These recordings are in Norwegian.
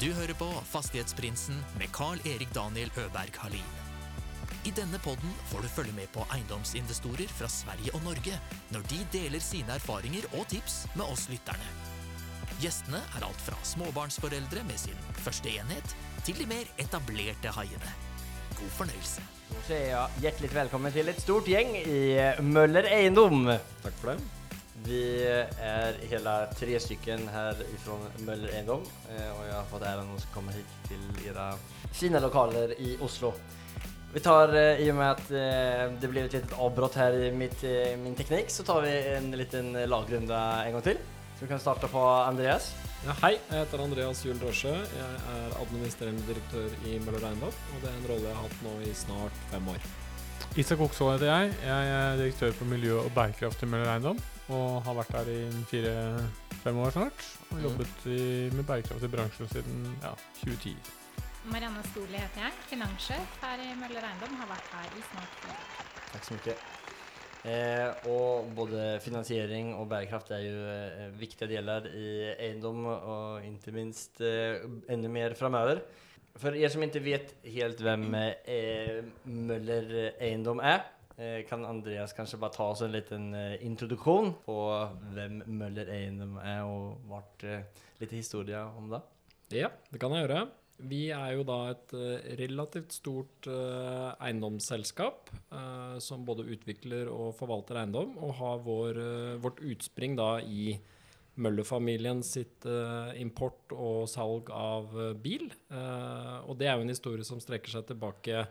Du hører på Fastighetsprinsen med Carl-Erik Daniel Øberg Halin. I denne podden får du følge med på eiendomsinvestorer fra Sverige og Norge når de deler sine erfaringer og tips med oss lytterne. Gjestene er alt fra småbarnsforeldre med sin første enhet, til de mer etablerte haiene. God fornøyelse. Så er jeg hjertelig velkommen til et stort gjeng i Møller Eiendom. Takk for det. Vi er hela tre stycken här ifrån Möller Eiendom eh, och jag har fått äran att komma hit till era fina lokaler i Oslo. Vi tar, eh, i och med att eh, det blev ett litet avbrott här i mitt, min teknik, så tar vi en liten lagrunde lagrunda en gang til. Så vi kan starte på Andreas. Ja, hei, jeg heter Andreas Juel Drosje. Jeg er administrerende direktør i Møller Eiendom, og det er en rolle jeg har hatt nå i snart fem år. Isak Oksvold heter jeg. Jeg er direktør for miljø og bærekraft i Møller Eiendom. Og har vært der i fire-fem år snart. Og Mhm. jobbet i, med bærekraft i bransjen siden ja, 2010. Marianne Stoli heter jeg, finanssjef her i Møller Eiendom. Har vært her i snart fire år. Takk så mye. Eh, og både finansiering og bærekraft er jo eh, viktige deler i eiendom, og ikke minst eh, enda mer framover. For dere som ikke vet helt hvem eh, Eiendom er, är kan Andreas kanskje bare ta oss en liten introduksjon på hvem Møller Eiendom er, og vart litt historie om det. Ja, det kan jeg gjøre. Vi er jo da et eh, relativt stort eh, eiendomsselskap eh, som både utvikler og forvalter eiendom, og har vår, eh, vårt utspring da i Møller-familien sitt eh, import og salg av eh, bil. Eh, og det er jo en historie som strekker seg tilbake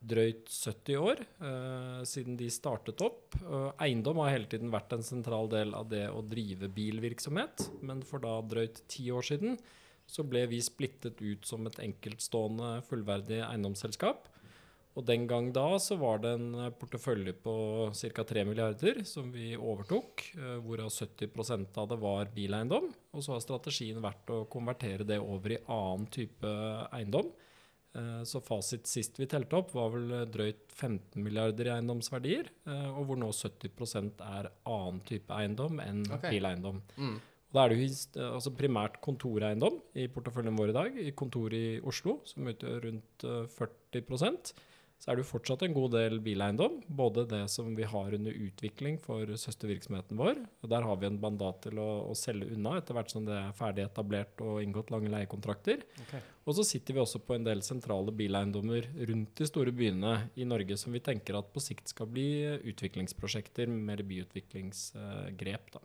drøyt 70 år eh, siden de startet opp. Eh, eiendom har hele tiden vært en sentral del av det å drive bilvirksomhet, men for da drøyt ti år siden så ble vi splittet ut som et enkeltstående fullverdig eiendomsselskap. Og den gang da så var det en portefølje på ca. 3 milliarder som vi overtok, eh, hvorav 70% av det var bileiendom. Og så har strategien vært å konvertere det over i annen type eiendom. Eh, Så fasit sist vi telte opp, var vel drøyt 15 milliarder i eiendomsverdier, eh, og hvor nå 70% er annen type eiendom enn okay. bileiendom. Mm. Da er det jo eh, altså primært kontoreiendom i porteføljen vår i dag. I kontor i Oslo, som utgjør rundt eh, 40 Så er det jo fortsatt en god del bileiendom. Både det som vi har under utvikling for søstervirksomheten vår. og Der har vi en mandat til å, å selge unna etter hvert som det er ferdig etablert og inngått lange leiekontrakter. Og så sitter vi også på en del sentrale bileiendommer rundt de store byene i Norge som vi tenker at på sikt skal bli utviklingsprosjekter med mer byutviklingsgrep. Da.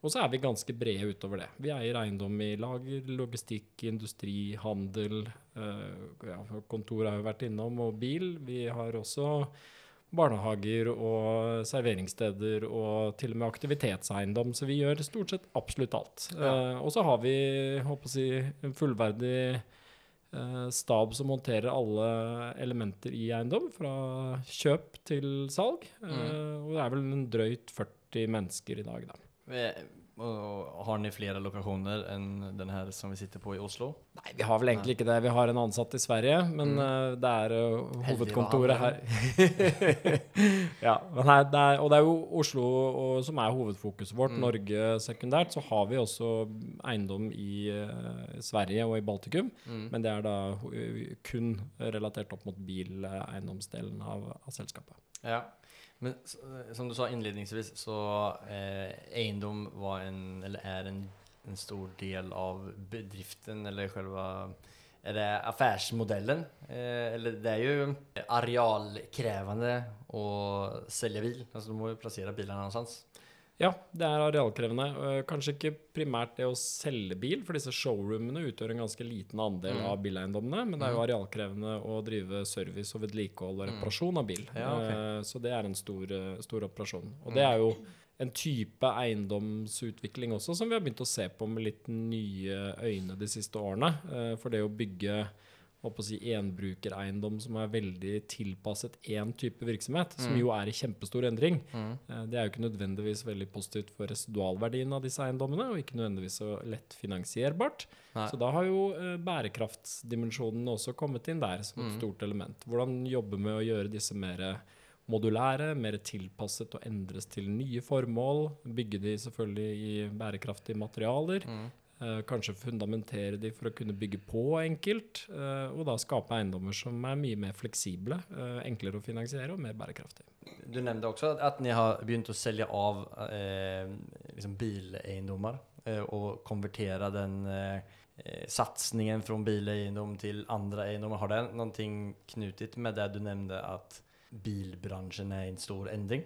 Og så er vi ganske brede utover det. Vi eier eiendom i lager, logistikk, industri, handel. eh, ja, kontor har jo vært innom, og bil. Vi har også barnehager og serveringssteder og til og med aktivitetseiendom. Så vi gjør stort sett absolutt alt. Eh, og så har vi håper å si, en fullverdig eh, stab som håndterer alle elementer i eiendom, fra kjøp til salg. Eh, og det er vel en drøyt 40 mennesker i dag, da. Eh, och har ni flera lokationer än den her som vi sitter på i Oslo? Nei, vi har vel egentlig ikke det. Vi har en ansatt i Sverige, men mm. det er eh, hovedkontoret her. ja, men her, det er, og det er jo Oslo og, som er hovedfokuset vårt. Norge sekundært. Så har vi også eiendom i uh, Sverige og i Baltikum, men det er da kun relatert opp mot bileiendomsdelen av, av selskapet. Ja, men som du sa inledningsvis så eh, eiendom var en, eller er en, en stor del av bedriften eller selve Er det affærsmodellen? Eh, eller det er jo arealkrävande å selge bil, Altså, du må jo plassere placera bilarna någonstans. Ja, det er arealkrevende. Eh, Kanskje ikke primært det å selge bil, for disse showroomene utgjør en ganske liten andel Mm. av bileiendommene. Men det er jo arealkrevende å drive service og vedlikehold og reparasjon av bil. Ja, ok. Eh, Så det er en stor, eh, stor operasjon. Og det er jo en type eiendomsutvikling også som vi har begynt å se på med litt nye øyne de siste årene. For det å bygge på å si enbrukereiendom som er veldig tilpasset én type virksomhet, som jo er i kjempestor endring. Mm. Det er jo ikke nødvendigvis veldig positivt for residualverdien av disse eiendommene, og ikke nødvendigvis så lett finansierbart. Nei. Så da har jo eh, bærekraftsdimensjonen også kommet inn der som et stort element. Hvordan jobbe med å gjøre disse mer modulære, mer tilpasset og endres til nye formål. Bygge de selvfølgelig i bærekraftige materialer. Eh, kanskje fundamentere de for å kunne bygge på enkelt, eh, og da skape eiendommer som er mye mer fleksible, eh, enklere å finansiere og mer bærekraftige. Du nevnte også at ni har begynt å selge av eh, liksom bileiendommer eh, og konvertere den eh, satsingen fra bileiendom til andre eiendommer. Har det noe knyttet med det du nevnte at bilbransjen er en stor endring?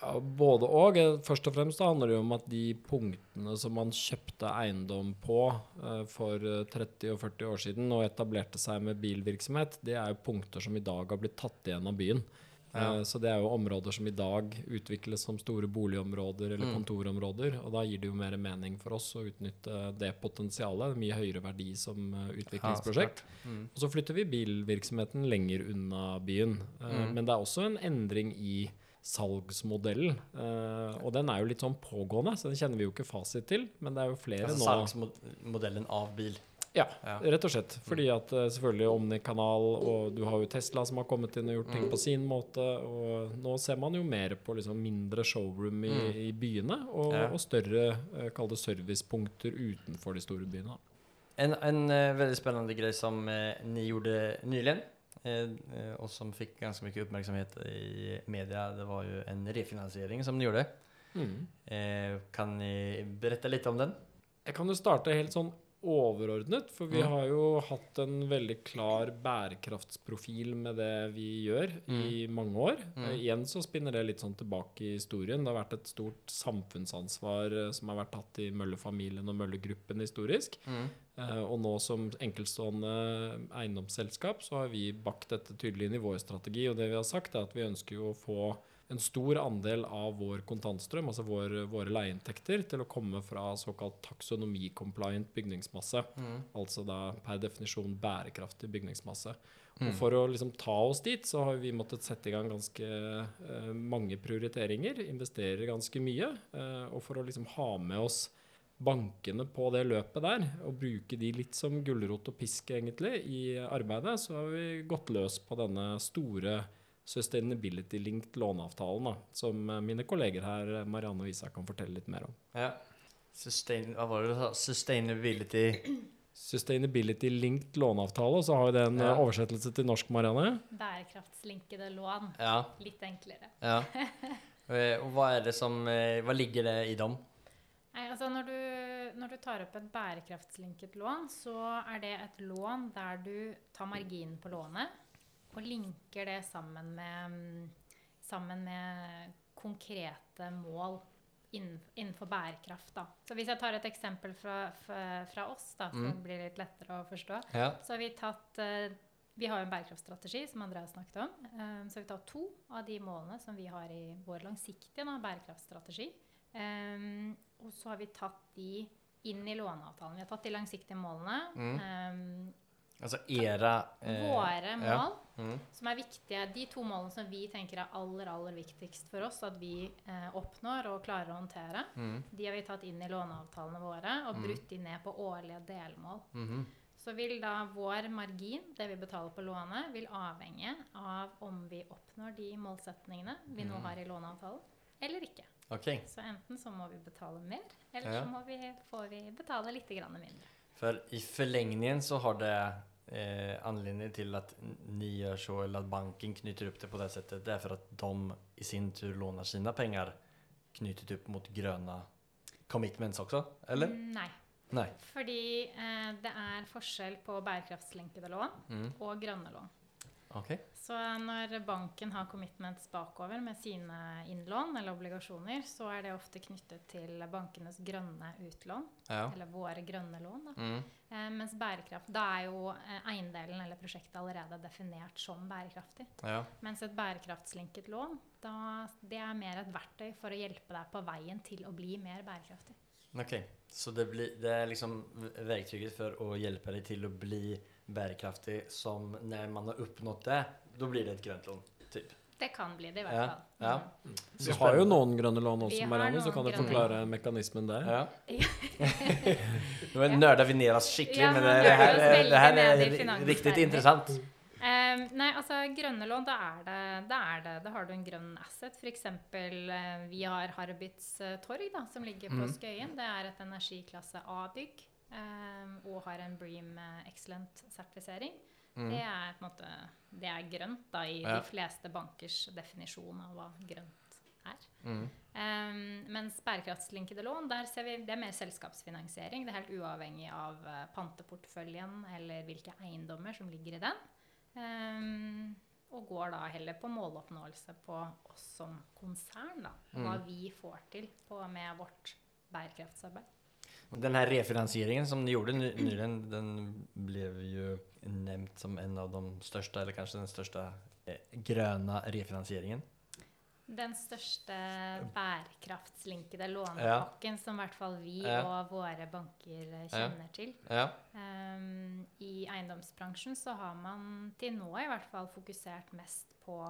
Ja, både og. Eh, Først og fremst handler det jo om at de punktene som man kjøpte eiendom på eh, for eh, 30 og 40 år siden og etablerte seg med bilvirksomhet, det er jo punkter som i dag har blitt tatt igjen av byen. Ja. Eh, Så det er jo områder som i dag utvikles som store boligområder eller Mm. kontorområder. Og da gir det jo mer mening for oss å utnytte det potensialet. Mye høyere verdi som eh, utviklingsprosjekt. Mm. Og så flytter vi bilvirksomheten lenger unna byen. Eh, Mm. Men det er også en endring i salgsmodellen. Uh, og den er jo litt sånn pågående, så den kjenner vi jo ikke fasit til. Men det er jo flere Altså nå salgsmodellen av bil. Ja, Ja. rett og slett. Fordi at uh, selvfølgelig Omni-kanal, og du har jo Tesla som har kommet inn og gjort ting Mm. på sin måte. Og nå ser man jo mer på liksom mindre showroom i, Mm. i byene, og, Ja. og større uh, kall det servicepunkter utenfor de store byene. En, en veldig spennende greie som ni gjorde nylig, eh, eh, og som fikk ganske mye oppmerksomhet i media, det var jo en refinansiering som ni gjorde. Mm. Eh, kan ni berette litt om den? Jeg kan jo starte helt sånn overordnet, for vi Mm. har jo hatt en veldig klar bærekraftsprofil med det vi gjør i mange år. Mm. Eh, igjen så spinner det litt sånn tilbake i historien. Det har vært et stort samfunnsansvar eh, som har vært tatt i Mølle-familien og Møllegruppen historisk. historisk. Eh, og nå som enkeltstående eiendomsselskap så har vi bakt dette tydelig inn i vår strategi. Og det vi har sagt er at vi ønsker jo å få en stor andel av vår kontantstrøm, altså vår, våre leieinntekter, til å komme fra såkalt taksonomi-compliant bygningsmasse. Mm. Altså da per definisjon bærekraftig bygningsmasse. Mm. Og for å liksom ta oss dit, så har vi måttet sette i gang ganske eh, mange prioriteringer. Investere ganske mye. eh, og for å liksom ha med oss bankene på det løpet der, og bruke de litt som gulrot og pisk egentlig i arbeidet, så har vi gått løs på denne store sustainability-linked låneavtalen, da, som eh, mine kolleger her, eh, Marianne og Isak, kan fortelle litt mer om. Ja. Sustain, hva var det du sa? Sustainability Sustainability-linked låneavtale, så har jo det en Ja. eh, oversettelse til norsk, Marianne. Bærekraftslinkede lån. Ja. Litt enklere. ja. Eh, Og hva er det som Hva ligger det i dem? Nei, altså når du, når du tar opp et bærekraftslinket lån, så er det et lån der du tar marginen på lånet og linker det sammen med, mm, sammen med konkrete mål innenfor bærekraft. Da. Så hvis jeg tar et eksempel fra, fra, oss, da, så Mm. det litt lettere å forstå, Ja. så har vi tatt eh, Vi har en bærekraftstrategi, som Andreas snakket om. Eh, Så vi tatt to av de målene som vi har i vår langsiktige da, bærekraftstrategi. Eh, og så har vi tatt de inn i låneavtalen. Vi har tatt de langsiktige målene. Mm. Altså era eh, våre mål, ja. Mm. som er viktige. De to målene som vi tenker er aller, aller viktigst for oss at vi eh, oppnår og klarer å håndtere, Mm. de har vi tatt inn i låneavtalene våre og Mm. brutt de ned på årlige delmål. -hmm. Så vil da vår margin, det vi betaler på lånet, vil avhenge av om vi oppnår de målsetningene vi nå Mm. har i låneavtalen, eller ikke. Okay. Så enten så må vi betale mer, eller Ja. så må vi, får vi betale litt grann mindre. For i forlengningen så har det eh, anledning til at ni gjør så, eller at banken knyter opp det på det settet, det er for at de i sin tur låner sine penger knyttet opp mot grønne commitments også, eller? Mm, Nei. Nei. Fordi eh, det er forskjell på bærekraftslenkede lån Mm. og grønne lån. Ok. Så når banken har commitments bakover med sine innlån eller obligasjoner, så er det ofte knyttet til bankenes grønne utlån, Ja. eller våre grønne lån. Mm. Eh, mens bærekraft, da er jo eh, eiendelen eller prosjektet allerede definert som bærekraftig. Ja. Mens et bærekraftslinket lån, da, det er mer et verktøy for å hjelpe deg på veien til å bli mer bærekraftig. Ok. Så det, blir, det er liksom verktøyet for å hjelpe deg til å bli bærekraftig som når man har oppnådd det, da blir det et grønt lån, typ. Det kan bli det, i hvert fall. ja. Mm. Vi har jo noen grønne lån også, Marianne, så kan du grønne forklare mekanismen der. Ja. Nå Ja. nördar vi ned oss skikkelig, Ja, men det, det, her, er- det her er riktig interessant. Um, nei, altså grønne lån, da er det, da er det Da har du en grønn asset. F.eks. Eh, vi har Harbits uh, torg, da, som ligger på mm. Skøyen. Det er et energiklasse A-bygg. Eh, og har en Bream eh, Excellent-sertifisering, Mm. det er på en måte Det er grønt da, i Ja. de fleste bankers definisjon av hva grønt er. Mm. Um, mens bærekraftslinkede lån, der ser vi, det er mer selskapsfinansiering. Det er helt uavhengig av uh, panteporteføljen eller hvilke eiendommer som ligger i den. Um, og går da heller på måloppnåelse på oss som konsern, da. Hva Mm. vi får til på, med vårt bærekraftsarbeid. Den här refinansieringen som ni gjorde ny- nyligen, den blev ju nämnt som en av de största, eller kanske den största eh, gröna refinansieringen. Den største bærekraftslinkede lånepakken som i hvert fall vi Ja. og våre banker kjenner til. Ja. Um, I eiendomsbransjen så har man til nå i hvert fall fokusert mest på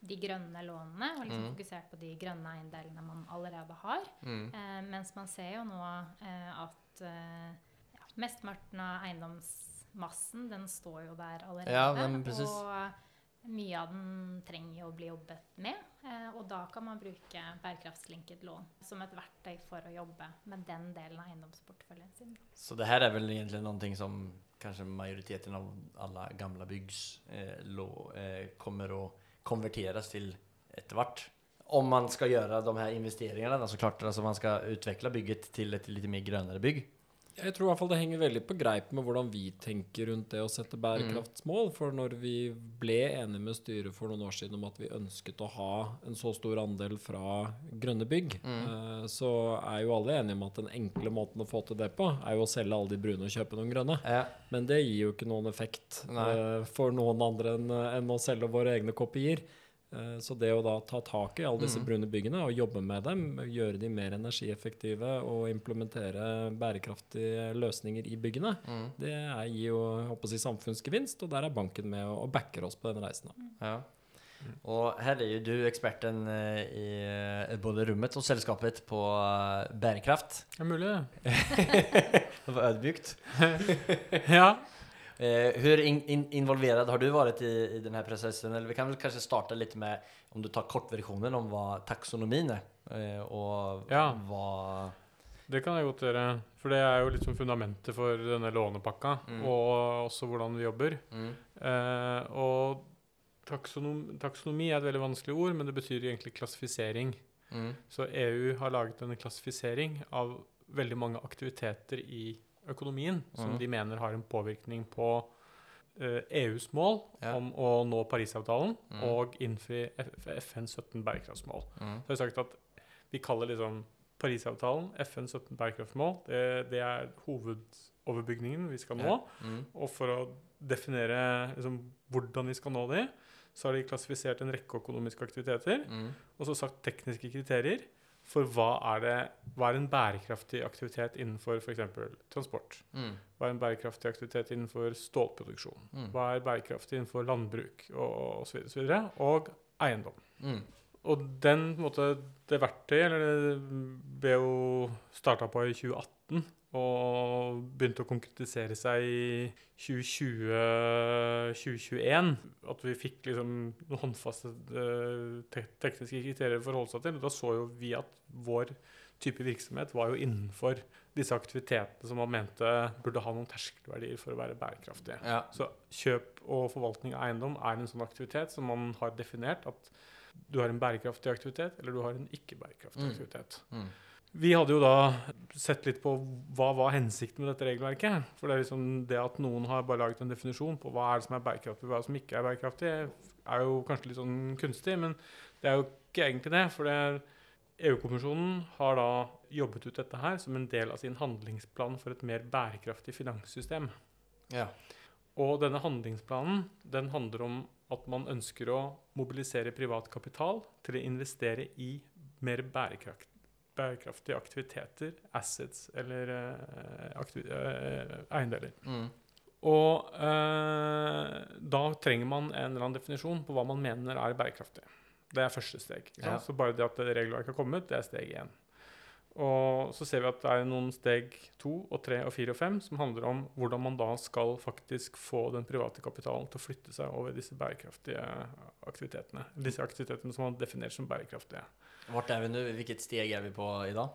de grønne lånene, og liksom Mm. fokusert på de grønne eiendelene man allerede har. Mm. Eh, mens man ser jo nå eh, at eh, ja, mesteparten av eiendomsmassen, den står jo der allerede. Ja, men og mye av den trenger jo å bli jobbet med. Eh, og da kan man bruke bærekraftslinket lån som et verktøy for å jobbe med den delen av eiendomsporteføljen sin. Så det her er vel egentlig noen ting som kanskje majoriteten av alle gamle byggs eh, eh, kommer att konverteras till etter hvert. Om man skal gjøre de her investeringene, så klart. Altså man skal utvikle bygget til et litt mer grønnere bygg. Jeg tror i hvert fall det henger veldig på greip med hvordan vi tenker rundt det å sette bærekraftsmål. For når vi ble enige med styret for noen år siden om at vi ønsket å ha en så stor andel fra grønne bygg, mm. så er jo alle enige om at den enkle måten å få til det på, er jo å selge alle de brune og kjøpe noen grønne. Ja. Men det gir jo ikke noen effekt Nei. eh, for noen andre enn enn å selge våre egne kopier. Eh, så det å da ta tak i alle disse Mm. brune byggene og jobbe med dem, gjøre de mer energieffektive og implementere bærekraftige løsninger i byggene, Mm. det er, gir jo håper å si, samfunnsgevinst, og der er banken med og, backer oss på den reisen. Da. Ja. Og her er jo du experten eh, i eh, både rommet og selskapet på bærekraft. Det er mulig, det. Det var ödmjukt. Ja. Eh, hur in, in, involverad har du varit i, i den här processen? Eller vi kan väl kanske starta lite med, om du tar kortversjonen om hva taxonomin er, Eh, og Ja. hva Det kan jeg godt gjøre. For det er jo liksom fundamentet for denne lånepakka, Mm. og også hvordan vi jobber. Mm. Eh, og taksonom, taksonomi er et veldig vanskelig ord, men det betyr egentlig klassifisering. Mm. Så EU har laget en klassifisering av veldig mange aktiviteter i økonomien som Mhm. de mener har en påvirkning på uh, EUs mål Ja. om å nå Parisavtalen mm. og innfri FNs 17 bærekraftsmål. Mm. Så har jeg sagt at vi kaller liksom Parisavtalen, FNs 17 bærekraftsmål, det, det er hovedoverbygningen vi skal nå. Ja. Mm. Og for å definere liksom, hvordan vi skal nå de, så har de klassifisert en rekke økonomiske aktiviteter, Mm. og så sagt tekniske kriterier for hva er, det, hva er en bærekraftig aktivitet innenfor f.eks. transport. Mm. Hva er en bærekraftig aktivitet innenfor stålproduksjon? Mm. Hva er bærekraftig innenfor landbruk og osv. Og, så videre, og eiendom. Mm. Og den, måte, det verktøyet eller det ble jo starta på i 2018 og begynte å konkretisere seg i 2020-2021. At vi fikk liksom noen håndfaste eh, te tekniske kriterier å forholde seg til. Og da så jo vi at vår type virksomhet var jo innenfor disse aktivitetene som man mente burde ha noen terskelverdier for å være bærekraftige. Ja. Så kjøp og forvaltning av eiendom er en sånn aktivitet som man har definert at du har en bærekraftig aktivitet, eller du har en ikke-bærekraftig Mm. aktivitet. Mm. Vi hadde jo da sett litt på hva var hensikten med dette regelverket. For det er liksom det at noen har bare laget en definisjon på hva er det som er bærekraftig, hva er det som ikke er bærekraftig, er jo kanskje litt sånn kunstig, men det er jo ikke egentlig det. For EU-kommisjonen har da jobbet ut dette her som en del av sin handlingsplan for et mer bærekraftig finanssystem. Ja. Og denne handlingsplanen den handler om at man ønsker å mobilisere privat kapital til å investere i mer bærekrakt, bærekraftige aktiviteter, assets eller eh, aktivi eh, eiendeler. Mm. Og eh, da trenger man en eller annen definisjon på hva man mener er bærekraftig. Det er første steg. Ja. Så bare det at regelverket har kommet, det er steg én. Og så ser vi at det er noen steg to og tre og fire og fem som handler om hvordan man da skal faktisk få den private kapitalen til å flytte seg over disse bærekraftige aktivitetene. Disse aktivitetene som man definerer som bærekraftige. Vart er vi nå? Hvilket steg er vi på i det-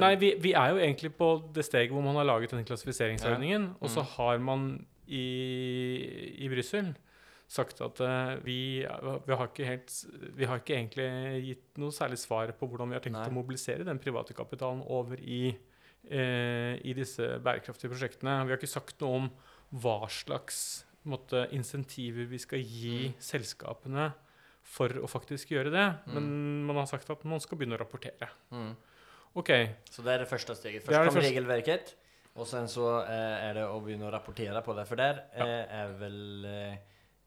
Nei, vi, vi er jo egentlig på det steget hvor man har laget denne klassifiseringsordningen, og så Mm. har man i, i Brussel sagt at uh, vi, vi, har helt, vi har ikke egentlig gitt noe særlig svar på hvordan vi har tenkt Nei. å mobilisere den private kapitalen over i, uh, i disse bærekraftige prosjektene. Vi har ikke sagt noe om hva slags måte, insentiver vi skal gi Mm. selskapene for å faktisk gjøre det, Mm. men man har sagt at man skal begynne å rapportere. Mm. Ok, Så det er det første steget. Først kom første. regelverket, og sen så eh, er det å begynne å rapportere på det. For der eh, er vel eh,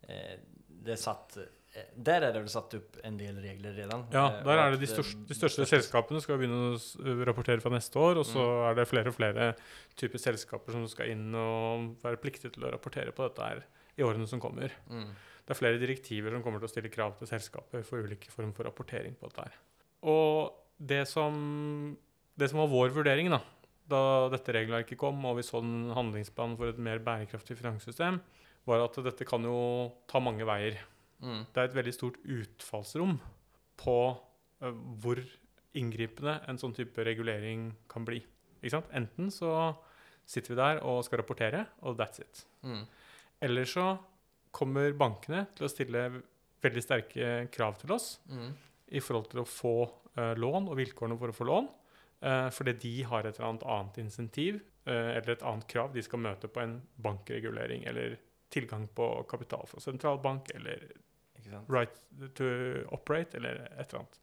eh, det satt eh, Der er det vel satt opp en del regler redan. Ja, eh, der er det de største, de største selskapene skal begynne å rapportere fra neste år, og så Mm. er det flere og flere typer selskaper som skal inn og være pliktige til å rapportere på dette her i årene som kommer. Mm. Det er flere direktiver som kommer til å stille krav til selskaper for ulike former for rapportering på dette her. Og det som, det som var vår vurdering da, da dette regelverket kom, og vi så en handlingsplan for et mer bærekraftig finanssystem, var at dette kan jo ta mange veier Mm. det er et veldig stort utfallsrom på uh, hvor inngripende en sånn type regulering kan bli. Enten så sitter vi der og skal rapportere, og that's it. Mm. Eller så kommer bankene til å stille veldig sterke krav til oss Mm. i forhold til å få uh, lån og vilkårene for å få lån, Uh, fordi de har et eller annet annet insentiv uh, eller et annet krav de skal møte på en bankregulering eller tilgang på kapital fra sentralbank eller Ikke sant? right to operate, eller et eller annet.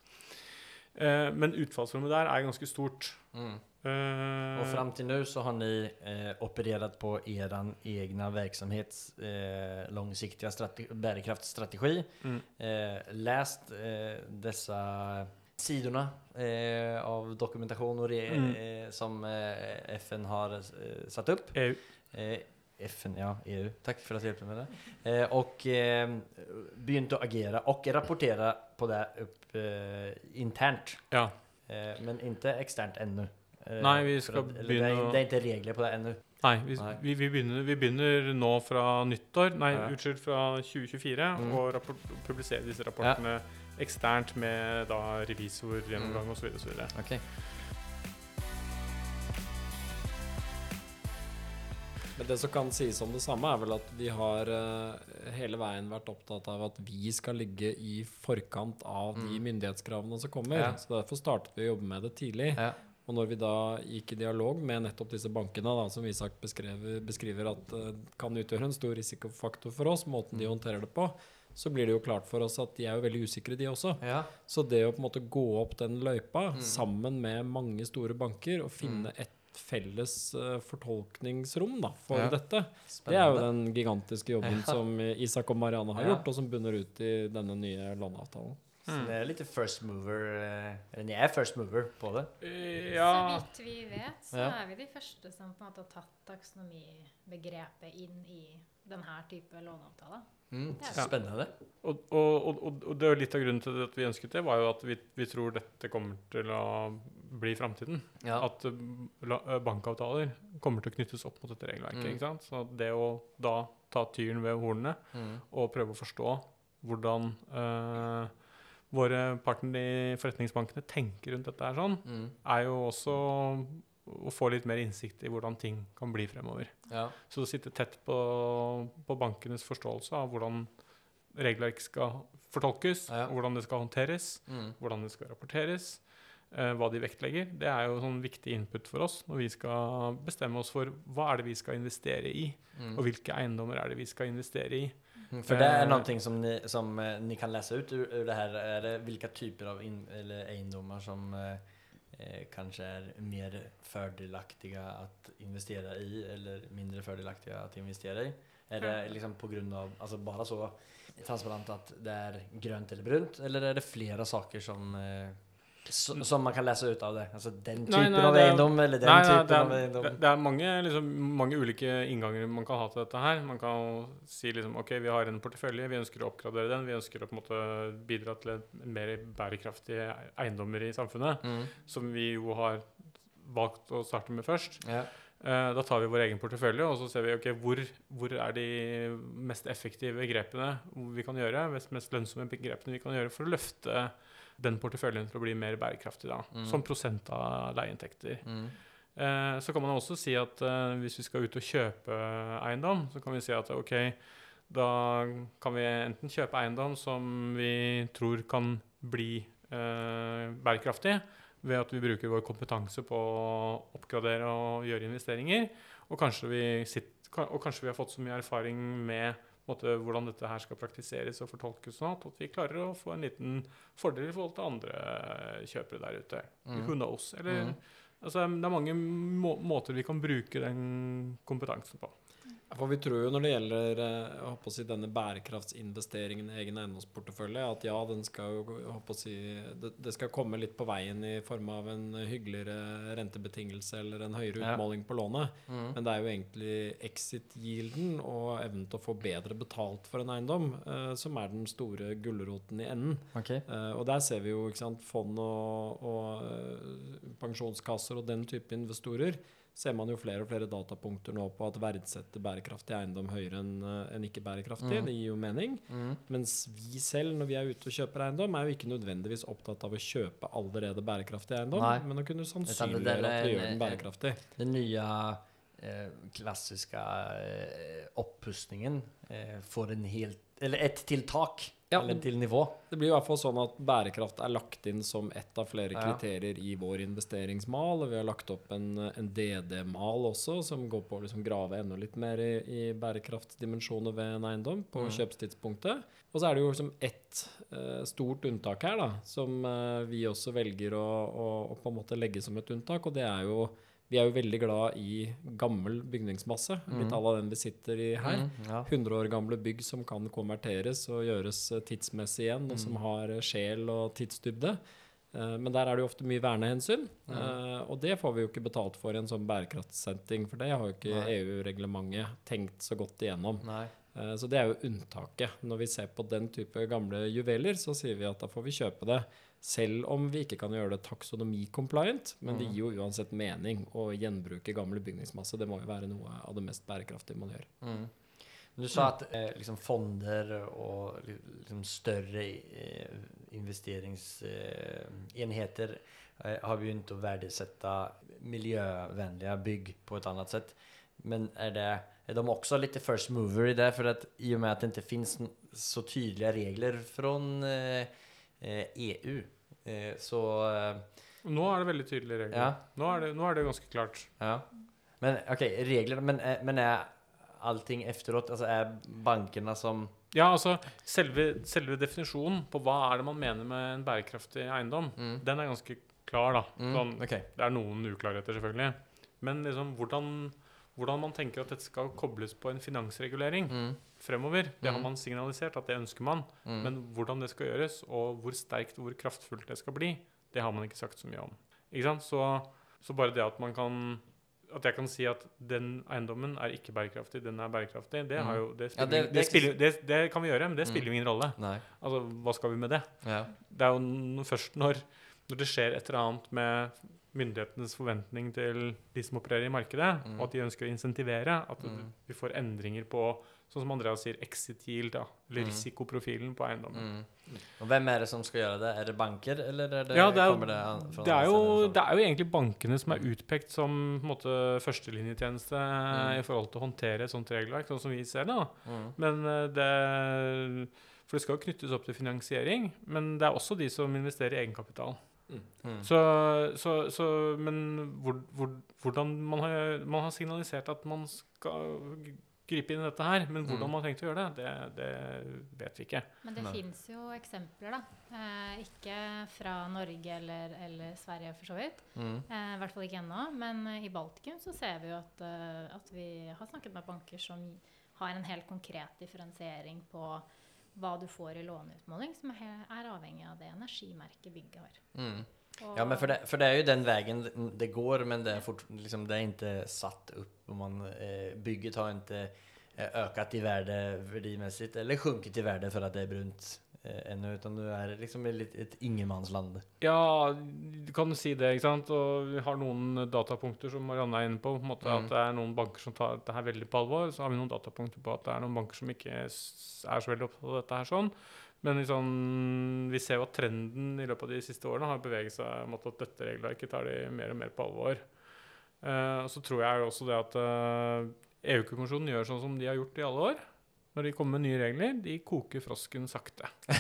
Eh, men utfallsrommet der er ganske stort. Mm. Eh, og fram til nå så har ni eh, operert på deres egen verksamhets eh, langsiktige bærekraftstrategi. Mm. Eh, läst eh, dessa sidorna eh, av dokumentasjoner Mm. som FN har satt opp. EU. FN, ja, EU. Tack för att du hjälpte med det. Eh, och eh, begynte å agere og rapportere på det upp eh, internt. Ja. Eh, men ikke eksternt ennå. Eh, Nej, vi skal at, begynne det, å- det er, ikke regler på det ennå. Nei, vi, Nei. Vi, vi, begynner, vi begynner nå fra nyttår, nei, Ja. unnskyld, fra 2024, Mm. og rapport, publisere disse rapportene eksternt med da revisorgjennomgang Mm. osv. osv. Okej. Men det som kan sies om det samme, er vel at vi har eh, hele veien vært opptatt av at vi skal ligge i forkant av de Mm. myndighetskravene som kommer. Ja. Så derfor startet vi å jobbe med det tidlig. Ja. Og når vi da gikk i dialog med nettopp disse bankene, da, som Isak beskriver, beskriver at uh, kan utgjøre en stor risikofaktor for oss, måten de håndterer det på, så blir det jo klart for oss at de er jo veldig usikre, de også. Ja. Så det å på en måte gå opp den løypa Mm. sammen med mange store banker og finne Mm. et felles eh, fortolkningsrom da, for Ja. dette, det er jo den gigantiske jobben Ja. som Isak og Marianne har Ja. gjort, og som bunner ut i denne nye låneavtalen. Så Mm. det er litt first mover eh, Eller jeg er first mover på det. Eh, Ja, Så vidt vi vet, så er vi de første som på en måte har tatt taksonomibegrepet inn i denne type låneavtaler. Mm. Så spennende. Ja. og, og, og- og det er litt av grunnen til at vi ønsket det, var jo at vi, vi tror dette kommer til å bli framtiden. Ja. At eh, eh, bankavtaler kommer til å knyttes opp mot dette regelverket. Mm. ikke sant? Så det å da ta tyren ved hornene Mm. og prøve å forstå hvordan uh, våre partnere i forretningsbankene tenker rundt dette her sånn, Mm. er jo også å få litt mer innsikt i hvordan ting kan bli fremover. Ja. Så å sitte tett på, på bankenes forståelse av hvordan regelverk skal fortolkes, Ja. hvordan det skal håndteres, Mm. hvordan det skal rapporteres, hva de vektlegger, det er jo sånn viktig input for oss når vi skal bestemme oss for hva er det vi skal investere i, Mm. og hvilke eiendommer er det vi skal investere i. For det er noe som ni, som eh, ni kan lese ut ur, ur det her. Er det hvilke typer av in, eller egendomar som eh, kanskje er mer fordelaktige å investere i eller mindre fordelaktige å investere i? Er det liksom på grunn av, altså bare så transparent at det er grønt eller brunt? Eller er det flere saker som, eh, so, som man kan lese ut av det? Altså den typen typen nei, av eiendom eller den Nei, nei, typen det, av er, eiendom? det, det er mange, liksom, mange ulike innganger man kan ha til dette her. Man kan si liksom OK, vi har en portefølje, vi ønsker å oppgradere den. Vi ønsker å på en måte bidra til mer bærekraftige eiendommer i samfunnet, Mm. som vi jo har valgt å starte med først. Ja. Eh, da tar vi vår egen portefølje, og så ser vi ok, hvor, hvor er de mest effektive grepene vi kan gjøre, mest, mest lønnsomme grepene vi kan gjøre for å løfte den porteføljen til å bli mer bærekraftig, da, Mm. som prosent av leieinntekter. Mm. Eh, så kan man også si at eh, hvis vi skal ut og kjøpe eiendom, så kan vi si at ok, da kan vi enten kjøpe eiendom som vi tror kan bli eh, bærekraftig, ved at vi bruker vår kompetanse på å oppgradere og gjøre investeringer, og kanskje vi, sitter, og kanskje vi har fått så mye erfaring med måte, hvordan dette her skal praktiseres og fortolkes sånn at vi klarer å få en liten fordel i forhold til andre kjøpere der ute. Mm. Who knows? Eller Mm. Altså, det er mange må måter vi kan bruke den kompetansen på. For vi tror jo når det gjelder eh, si, denne bærekraftsinvesteringen i egen eiendomsportefølje, at ja, den skal si, det, det skal komme litt på veien i form av en hyggeligere rentebetingelse eller en høyere utmåling på lånet. Mm. Men det er jo egentlig exit-yielden og evnen til å få bedre betalt for en eiendom eh, som er den store gulroten i enden. Okay. Eh, og der ser vi jo sant, fond og, og eh, pensjonskasser og den type investorer ser man jo flere og flere datapunkter nå på at verdsetter bærekraftig eiendom høyere enn en ikke bærekraftig. Mm. Det gir jo mening. Mm. Mens vi selv, når vi er ute og kjøper eiendom, er jo ikke nødvendigvis opptatt av å kjøpe allerede bærekraftig eiendom, Nei. men å kunne sannsynliggjøre at vi gjør den bærekraftig. Den nye eh, klassiske eh, oppussingen eh, får en helt Eller ett til tak. Ja. Eller til nivå. Det blir i hvert fall sånn at bærekraft er lagt inn som ett av flere kriterier i vår investeringsmal. Og vi har lagt opp en, en DD-mal også, som går på å liksom grave enda litt mer i, i bærekraftsdimensjoner ved en eiendom på Mm. kjøpstidspunktet. Og så er det jo liksom ett uh, stort unntak her, da, som uh, vi også velger å, å, å på en måte legge som et unntak, og det er jo vi er jo veldig glad i gammel bygningsmasse, litt av à la den vi sitter i her. Mm, ja. 100 år gamle bygg som kan konverteres og gjøres eh, tidsmessig igjen, og som Mm. har eh, sjel og tidsdybde. Eh, Men der er det jo ofte mye vernehensyn, Mm. eh, og det får vi jo ikke betalt for i en sånn bærekraftssetting, for det har jo ikke EU-reglementet tenkt så godt igjennom. Nei. Så det er jo unntaket. Når vi ser på den type gamle juveler, så sier vi at da får vi kjøpe det. Selv om vi ikke kan gjøre det taksonomi-compliant, men det Mm. gir jo uansett mening å gjenbruke gammel bygningsmasse. Det må jo være noe av det mest bærekraftige man gjør. Mm. Men Du sa at eh, liksom fonder og liksom større eh, investeringsenheter eh, har begynt å verdsette miljøvennlige bygg på et annet sett. Men er, det, er de også litt first mover i det? For at i og med at det ikke finnes så tydelige regler fra eh, EU, eh, så eh, Nå er det veldig tydelige regler. Ja. Nå, er det, nå er det ganske klart. Ja. Men ok, regler Men, men er allting efteråt Altså er bankene som Ja, altså selve, selve definisjonen på hva er det man mener med en bærekraftig eiendom, Mm. den er ganske klar, da. Mm, Sånn, ok. det er noen uklarheter, selvfølgelig. Men liksom hvordan, hvordan man tenker at dette skal kobles på en finansregulering Mm, fremover, det har Mm. man signalisert at det ønsker man. mm. Men hvordan det skal gjøres, og hvor sterkt og hvor kraftfullt det skal bli, det har man ikke sagt så mye om. Så, så bare det at man kan at jeg kan si at den eiendommen er ikke bærekraftig, den er bærekraftig, det, har Mm. jo, det, Ja, spiller, det- det, det- spiller, kan vi gjøre, men det Mm. spiller jo ingen rolle. Nei. Altså, hva skal vi med det? Ja. Det er jo først når, når det skjer et eller annet med myndighetenes forventning til de som opererer i markedet, Mm. og at de ønsker å insentivere, at Mm. vi får endringer på, sånn som Andreas sier, exit yield, da, eller Mm. risikoprofilen på eiendommen. Mm. Og hvem er det som skal gjøre det? Er det banker, eller er det, Ja, det er, kommer det det, er jo, det er jo egentlig bankene som er utpekt som måte, førstelinjetjeneste Mm. i forhold til å håndtere et sånt regelverk, sånn som vi ser det. Mm. Men eh, det For det skal jo knyttes opp til finansiering, men det er også de som investerer i egenkapital. Mm. Så, så, så Men hvor, hvor, hvordan man har, man har signalisert at man skal gripe inn i dette her, men hvordan Mm. man har tenkt å gjøre det, det, det vet vi ikke. Men det fins jo eksempler, da. Eh, ikke fra Norge eller, eller Sverige, for så vidt. Mm. Eh, I hvert fall ikke ennå. Men eh, i Baltikum så ser vi jo at, eh, at vi har snakket med banker som har en helt konkret differensiering på hva du får i låneutmåling, som er, avhengig av det energimerket bygget har. Mm. Ja, men for det, for det er jo den veien det- går, men det er, fort, liksom, det er ikke satt opp. Man, eh, bygget har ikke eh, økt i värde verdimessig, eller sjunket i värde for at det er brunt ennå, utan du er liksom i litt, et ingenmannsland. Ja, du kan si det, ikke sant. Og vi har noen datapunkter som Marianne er inne på. på en måte Mm. At det er noen banker som tar dette her veldig på alvor. Så har vi noen datapunkter på at det er noen banker som ikke er så veldig opptatt av dette her sånn. Men liksom, vi ser jo at trenden i løpet av de siste årene har beveget seg mot at dette regelverket tar de mer og mer på alvor. Uh, og så tror jeg også det at uh, EU-kommisjonen gjør sånn som de har gjort i alle år. Når de kommer med nye regler, de koker frosken sakte.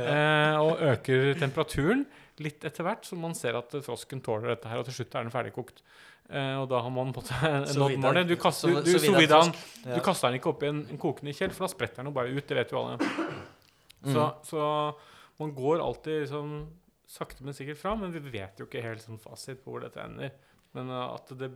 eh, og øker temperaturen litt etter hvert, så man ser at frosken tåler dette her, og til slutt er den ferdigkokt. Eh, og da har man på en nådd målet. Du kaster, du, du, så så. Ja. du kaster den ikke opp i en, en kokende kjell, for da spretter den jo bare ut. Det vet jo alle. Så, Mm. så man går alltid liksom sakte, men sikkert fram, men vi vet jo ikke helt sånn fasit på hvor dette ender. Men uh, at det,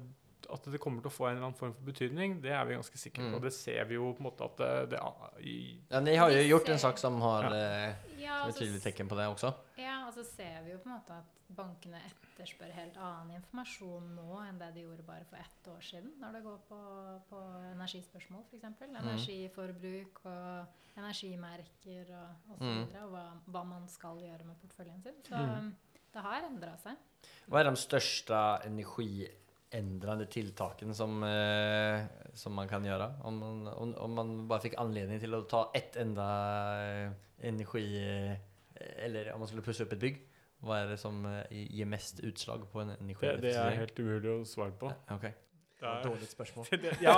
at det kommer til å få en eller annen form for betydning, det er vi ganske sikre på. Mm. Det ser vi jo på en måte at det, det i, Ja, De har jo gjort en sak som har Ja. eh, Ja, ett tydelig tegn på det også. Ja, og så ser vi jo på en måte at bankene etterspør helt annen informasjon nå enn det de gjorde bare for ett år siden, når det går på, på energispørsmål f.eks. Energiforbruk og energimerker og, og så Mm. videre, og hva, hva man skal gjøre med porteføljen sin. Så Mm. det har endra seg. Hva er de største energiändrande tilltaken som, eh, som man kan gjøre. Om man, om, om man bare fikk anledning til å ta ett enda eh, energi... Eh, eller om man skulle pusse opp et bygg. Hva er det som eh, ger mest utslag på en det, det er helt umulig å svare på. Okay. Det er, Dåligt spørsmål. det, ja,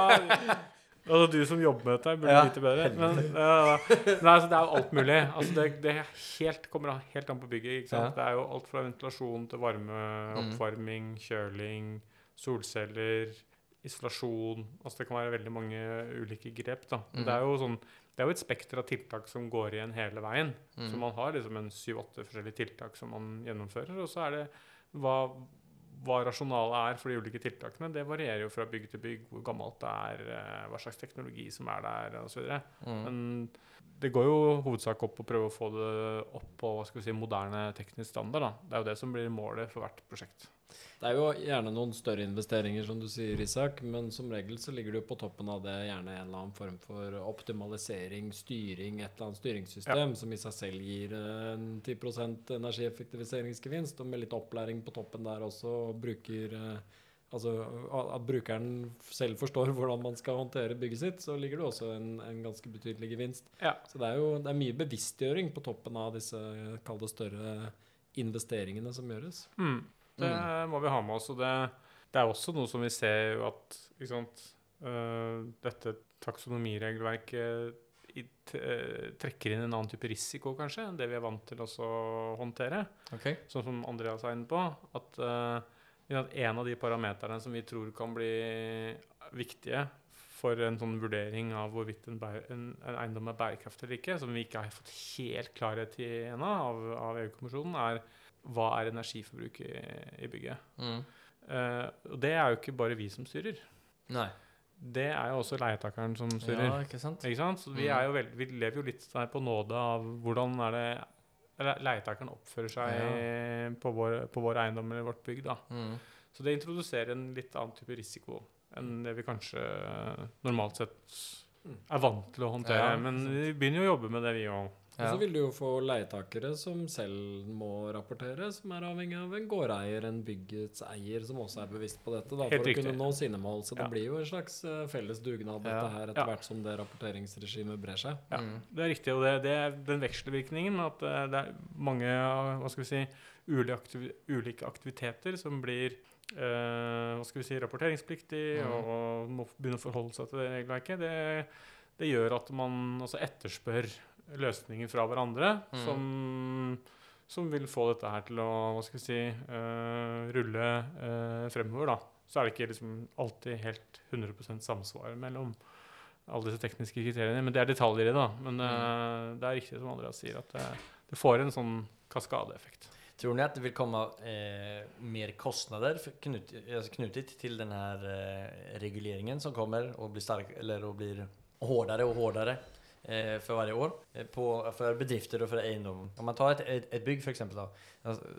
altså du som jobber med dette, burde Ja, vite bedre. Men uh, nei, altså, det er jo alt mulig. Altså, det, det helt, kommer helt an på bygget. Ikke sant? Ja. Det er jo alt fra ventilasjon til varme, Mm. oppvarming, kjøling, solceller, isolasjon. Altså, det kan være veldig mange ulike grep. Da. Mm. det er jo sånn det er jo et spekter av tiltak som går igjen hele veien. Så Mm. man har liksom en syv-åtte forskjellige tiltak som man gjennomfører. Og så er det hva, hva rasjonalet er for de ulike tiltakene. Det varierer jo fra bygg til bygg, hvor gammelt det er, eh, hva slags teknologi som er der osv. Mm. Men det går jo hovedsak opp å prøve å få det opp på hva skal vi si, moderne teknisk standard. Da. Det er jo det som blir målet for hvert prosjekt. Det er jo gjerne noen større investeringer, som du sier, Isak, men som regel så ligger det jo på toppen av det gjerne en eller annen form for optimalisering, styring, et eller annet styringssystem som i seg selv gir en 10 energieffektiviseringsgevinst, og med litt opplæring på toppen der også, og bruker eh, Altså at brukeren selv forstår hvordan man skal håndtere bygget sitt, så ligger det også en, en ganske betydelig gevinst. Ja. Så det er jo det er mye bevisstgjøring på toppen av disse kall det større investeringene som gjøres. Mm. Det må vi ha med oss. Og det, det er også noe som vi ser at sant, uh, dette taksonomiregelverket øh, trekker inn en annen type risiko kanskje enn det vi er vant til å håndtere. Okay. Sånn som Andreas er inne på. At, uh, en av de parameterne som vi tror kan bli viktige for en sånn vurdering av hvorvidt en, en, en eiendom er bærekraftig eller ikke, som vi ikke har fått helt klarhet i ennå av, av EU-kommisjonen, er hva er energiforbruk i, i bygget. Mm. Uh, og det er jo ikke bare vi som styrer. Nei. Det er jo også leietakeren som styrer. Ja, ikke sant? Ikke sant? Så vi, Mm. er jo veld, vi lever jo litt på nåde av hvordan er det leietakeren oppfører seg på, vår, på vår eiendom eller vårt bygg. da. Mm. Så det introduserer en litt annen type risiko enn det vi kanskje normalt sett er vant til å håndtere. Ja, Men vi begynner jo å jobbe med det, vi òg. Og så vil du jo få leietakere som selv må rapportere, som er avhengig av en gårdeier, en byggets eier, som også er bevisst på dette, da, for riktig. å kunne nå sine mål. Så det blir jo en slags eh, felles dugnad, Ja. dette her, etter Ja. hvert som det rapporteringsregimet brer seg. Ja, Mm. det er riktig. Og det, det er den vekselvirkningen at eh, det er mange eh, hva skal vi si, ulike, aktiv ulike aktiviteter som blir eh, hva skal vi si, rapporteringspliktig mm. og, og må begynne å forholde seg til det regelverket. Det, det gjør at man altså etterspør løsninger fra hverandre mm. som, som vil få dette her til å hva skal vi si, uh, rulle uh, fremover. da. Så er det ikke liksom alltid helt 100% samsvar mellom alle disse tekniske kriteriene. Men det er detaljer i det. da. Men eh, det er riktig som Andreas sier, at det, det får en sånn kaskadeeffekt. Tror ni at det vil komme eh, mer kostnader knut, alltså knutit till den här eh, reguleringen som kommer og blir stark eller og blir hårdare og hårdare eh, för varje år eh, på, för bedrifter och för eiendom. Om man tar ett, ett, ett bygg för exempel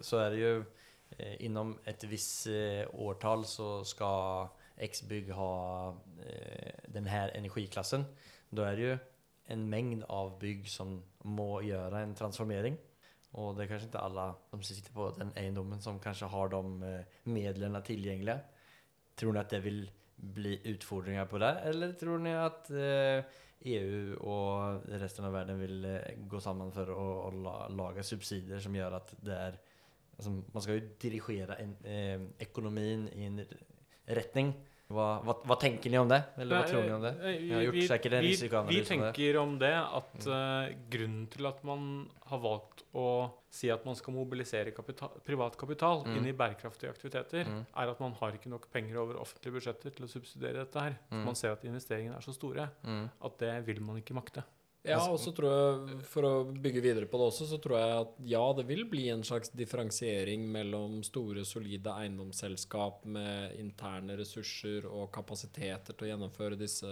så är det ju eh, inom ett visst eh, årtal så ska X bygg ha eh, den här energiklassen. Då är det ju en mängd av bygg som må göra en transformering. Och det är kanske inte alla som sitter på den eiendommen som kanske har de eh, medlen tillgängliga. Tror ni att det vill bli utfordringar på det? Eller tror ni att eh, EU og resten av verden vil eh, gå sammen for å, å lage subsidier som gjør at det er altså, Man skal jo dirigere en, eh, i en retning. Hva, hva, hva tenker ni om det? Eller hva tror ni om det? har gjort vi, vi, vi tenker om det at uh, grunnen til at man har valgt å si at man skal mobilisere kapital, privat kapital Mm. inn i bærekraftige aktiviteter, Mm. er at man har ikke nok penger over offentlige budsjetter til å subsidiere dette her. Mm. man ser at investeringene er så store Mm. at det vil man ikke makte. Ja, og så tror jeg, for å bygge videre på det også, så tror jeg at ja, det vil bli en slags differensiering mellom store, solide eiendomsselskap med interne ressurser og kapasiteter til å gjennomføre disse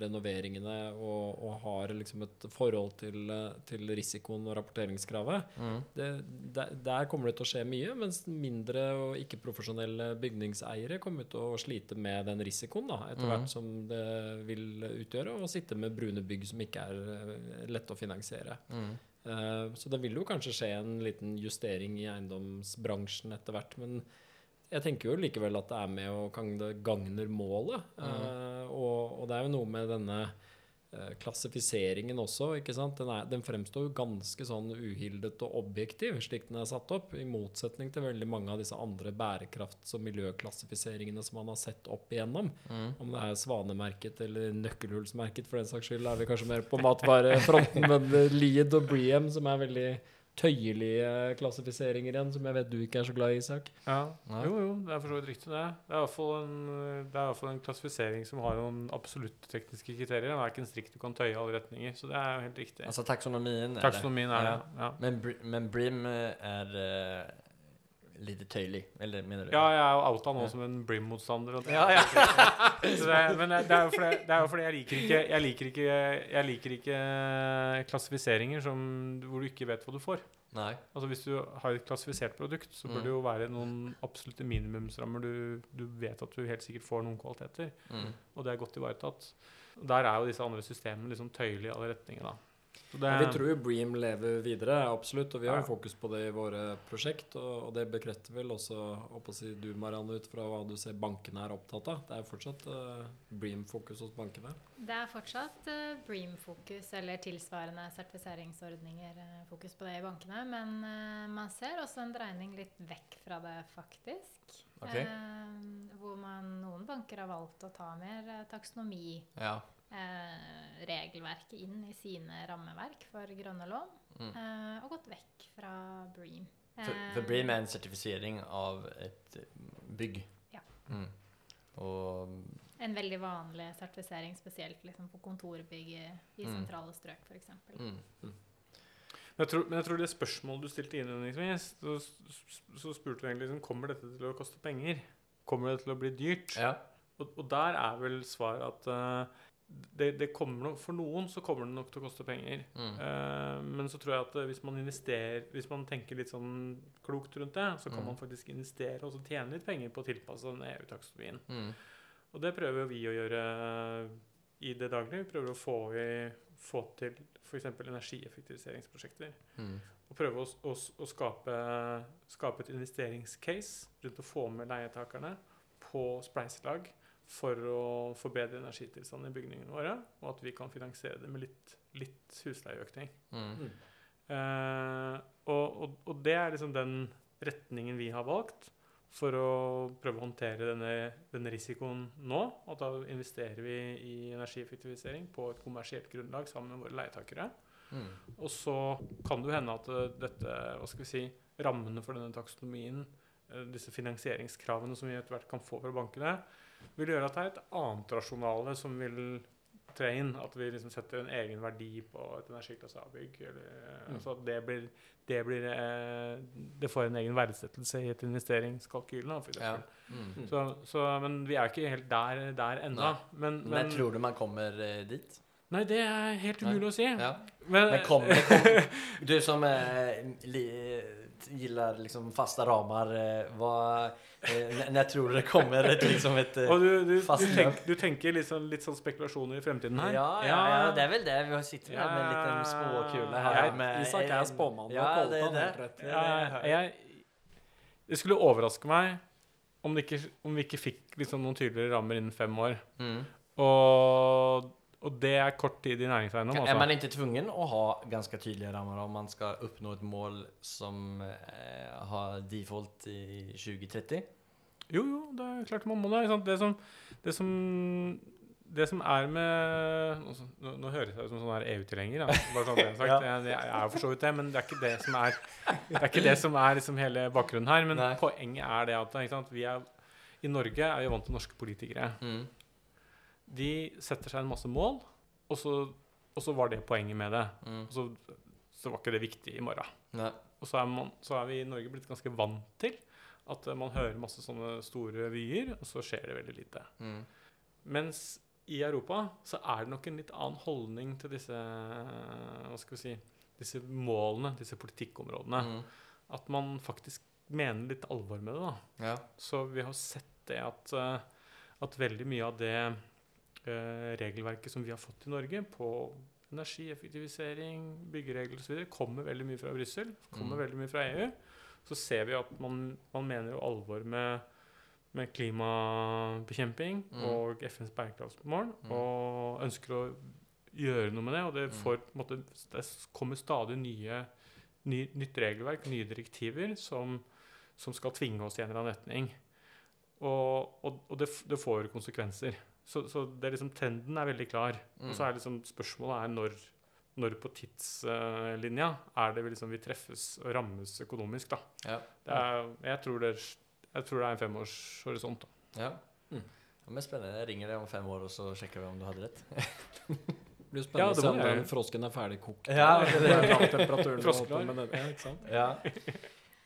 renoveringene, og, og har liksom et forhold til, til risikoen og rapporteringskravet. Mm. Det, der, der kommer det til å skje mye, mens mindre og ikke-profesjonelle bygningseiere kommer til å slite med den risikoen da, etter Mhm. hvert som det vil utgjøre, og sitte med brune bygg som ikke er eh, lette å finansiere. Mm. Eh, så det vil jo kanskje skje en liten justering i eiendomsbransjen etter hvert, men jeg tenker jo likevel at det er med og kan det gagner målet. Eh, og, og det er jo noe med denne klassifiseringen også? Den, er, den fremstår jo ganske sånn uhildet og objektiv, slik den er satt opp, i motsetning til veldig mange av disse andre bærekrafts- og miljøklassifiseringene som man har sett opp igjennom. Mm. Om det er svanemerket eller nøkkelhullsmerket, for den saks skyld, er vi kanskje mer på matvarefronten, men eh, Lied og Bream, som er veldig tøyelige klassifiseringer igjen, som jeg vet du ikke er så glad i, Isak. Ja. Jo, jo, det er for så vidt riktig, det. Det er i hvert fall en, det er i hvert fall en klassifisering som har noen absolutte tekniske kriterier. Den er ikke en strikk du kan tøye i alle retninger, så det er jo helt riktig. Altså taksonomien er det. Taksonomien er det. Ja. Men, Br men Brim eh, er litt tøyelig, eller mener du? Ja, jeg er jo outa nå Ja. som en Brim-motstander. Ja, ja. Men det er, jo fordi, det er jo fordi jeg liker ikke Jeg liker ikke, jeg liker ikke klassifiseringer som, hvor du ikke vet hva du får. Nei. Altså Hvis du har et klassifisert produkt, så bør Mm. det jo være noen absolutte minimumsrammer du, du vet at du helt sikkert får noen kvaliteter, Mm. og det er godt ivaretatt. Der er jo disse andre systemene liksom tøyelige i alle retninger. da. Det, Ja, vi tror jo Bream lever videre, absolutt, og vi har jo Ja. fokus på det i våre prosjekt. Og, og det bekrefter vel også si, du, Marianne, ut fra hva du ser bankene er opptatt av. Det er fortsatt uh, Bream-fokus hos bankene. Det er fortsatt uh, Bream-fokus eller tilsvarende sertifiseringsordninger uh, fokus på det i bankene, men uh, man ser også en dreining litt vekk fra det, faktisk. Okay. Eh, hvor man, noen banker har valgt å ta mer uh, taksonomi Ja. Eh, regelverket inn i sine rammeverk for grønne lån, Mm. eh, og gått vekk fra Bream. For, Eh, for Bream er en sertifisering av et eh, bygg. Ja. Mm. Og En veldig vanlig sertifisering, spesielt liksom på kontorbygg i Mm. sentrale strøk, f.eks. mm. Men jeg, tror, men jeg tror det spørsmålet du stilte innledningsvis, så, så spurte du egentlig liksom, kommer dette til å koste penger. Kommer det til å bli dyrt? Ja. Og, og der er vel svaret at eh, det, det kommer nok, for noen så kommer det nok til å koste penger. Mm. Uh, men så tror jeg at eh, hvis man investerer Hvis man tenker litt sånn klokt rundt det, så kan Mm. man faktisk investere og så tjene litt penger på å tilpasse den EU-taksonomien. Mm. Og det prøver vi å gjøre i det daglige. Vi prøver å få, i, få til f.eks. energieffektiviseringsprosjekter. Mm. Og prøve å, å, å skape, skape et investeringscase rundt å få med leietakerne på spleiselag for å forbedre energitilstanden i bygningene våre, og at vi kan finansiere det med litt, litt husleieøkning. Mm. Eh, og, og, og det er liksom den retningen vi har valgt for å prøve å håndtere denne, denne risikoen nå. Og da investerer vi i energieffektivisering på et kommersielt grunnlag sammen med våre leietakere. Mm. Og så kan det jo hende at eh, dette, hva skal vi si, rammene for denne taksonomien, eh, disse finansieringskravene som vi etter hvert kan få fra bankene, vil gjøre at det er et annet rasjonale som vil tre inn. At vi liksom setter en egen verdi på et energiklasse A-bygg. Mm. Altså at det blir, det blir eh, Det får en egen verdsettelse i et investeringskalkyl, Ja. Mm. Så, så, men vi er ikke helt der, der ennå. Men, Men men tror du man kommer eh, dit? Nei, det er helt Nei. umulig å si. Ja. Men, Men kom, det kommer, Du som eh, li, gillar liksom faste rammer, hva vad, eh, n- tror du det kommer et, liksom ett... eh, Og du, du, du, tenk, du tenker sånn, litt sånn spekulasjoner i fremtiden her? Ja, ja, ja, det er vel det. Vi sitter her med en liten spåkule her. Ja, med Isak er spåmann. Ja, og det er det. Ja, jeg, det skulle overraske meg om, det ikke, om vi ikke fikk liksom noen tydeligere rammer innen fem år. Mm. Og, og det er kort tid i næringseiendom. Är Altså. man inte tvungen att ha ganska tydliga ramar om man ska uppnå ett mål som eh, har default i 2030? Jo, jo, det er klart man må det. Det som, det som, det som er med altså, nå, nå høres jeg ut som sånn EU-tilhenger. Bare sånn det er sagt. Jeg, jeg er jo for så vidt det, men det er ikke det som er Det er ikke det som er liksom hele bakgrunnen her. Men Nei. poenget er det at ikke sant? vi er, i Norge er vi vant til norske politikere. Mm. De setter seg en masse mål, og så, og så var det poenget med det. Mm. Og så, så var ikke det viktig i morgen. Nei. Og så er, man, så er vi i Norge blitt ganske vant til at eh, man hører masse sånne store vyer, og så skjer det veldig lite. Mm. Mens i Europa så er det nok en litt annen holdning til disse hva skal vi si, disse målene, disse politikkområdene. Mm. At man faktisk mener litt alvor med det. da. Ja. Så vi har sett det at, eh, at veldig mye av det regelverket som vi har fått i Norge på energieffektivisering, byggeregler osv., kommer veldig mye fra Brussel, kommer Mm. veldig mye fra EU. Så ser vi at man, man mener jo alvor med, med klimabekjemping Mm. og FNs bærekraftsmål, Mm. og ønsker å gjøre noe med det. Og det, Mm. får, måte, det kommer stadig nye, ny, nytt regelverk, nye direktiver, som, som skal tvinge oss i en eller annen retning. Og, og, og det, det får konsekvenser. Så, så det er liksom, trenden er veldig klar. Mm. Og så er liksom spørsmålet er når, når på tidslinja er det vi liksom vi treffes og rammes økonomisk. da. Ja. Det er, jeg, tror det, er- jeg tror det er en femårshorisont. da. Ja. Mm. Det blir spennende. Jeg ringer deg om fem år og så sjekker vi om du hadde rett. Det blir spennende det å se om den frosken er ferdig kokt. Ja, det er temperaturen men det- Ja, ikke sant? Ja.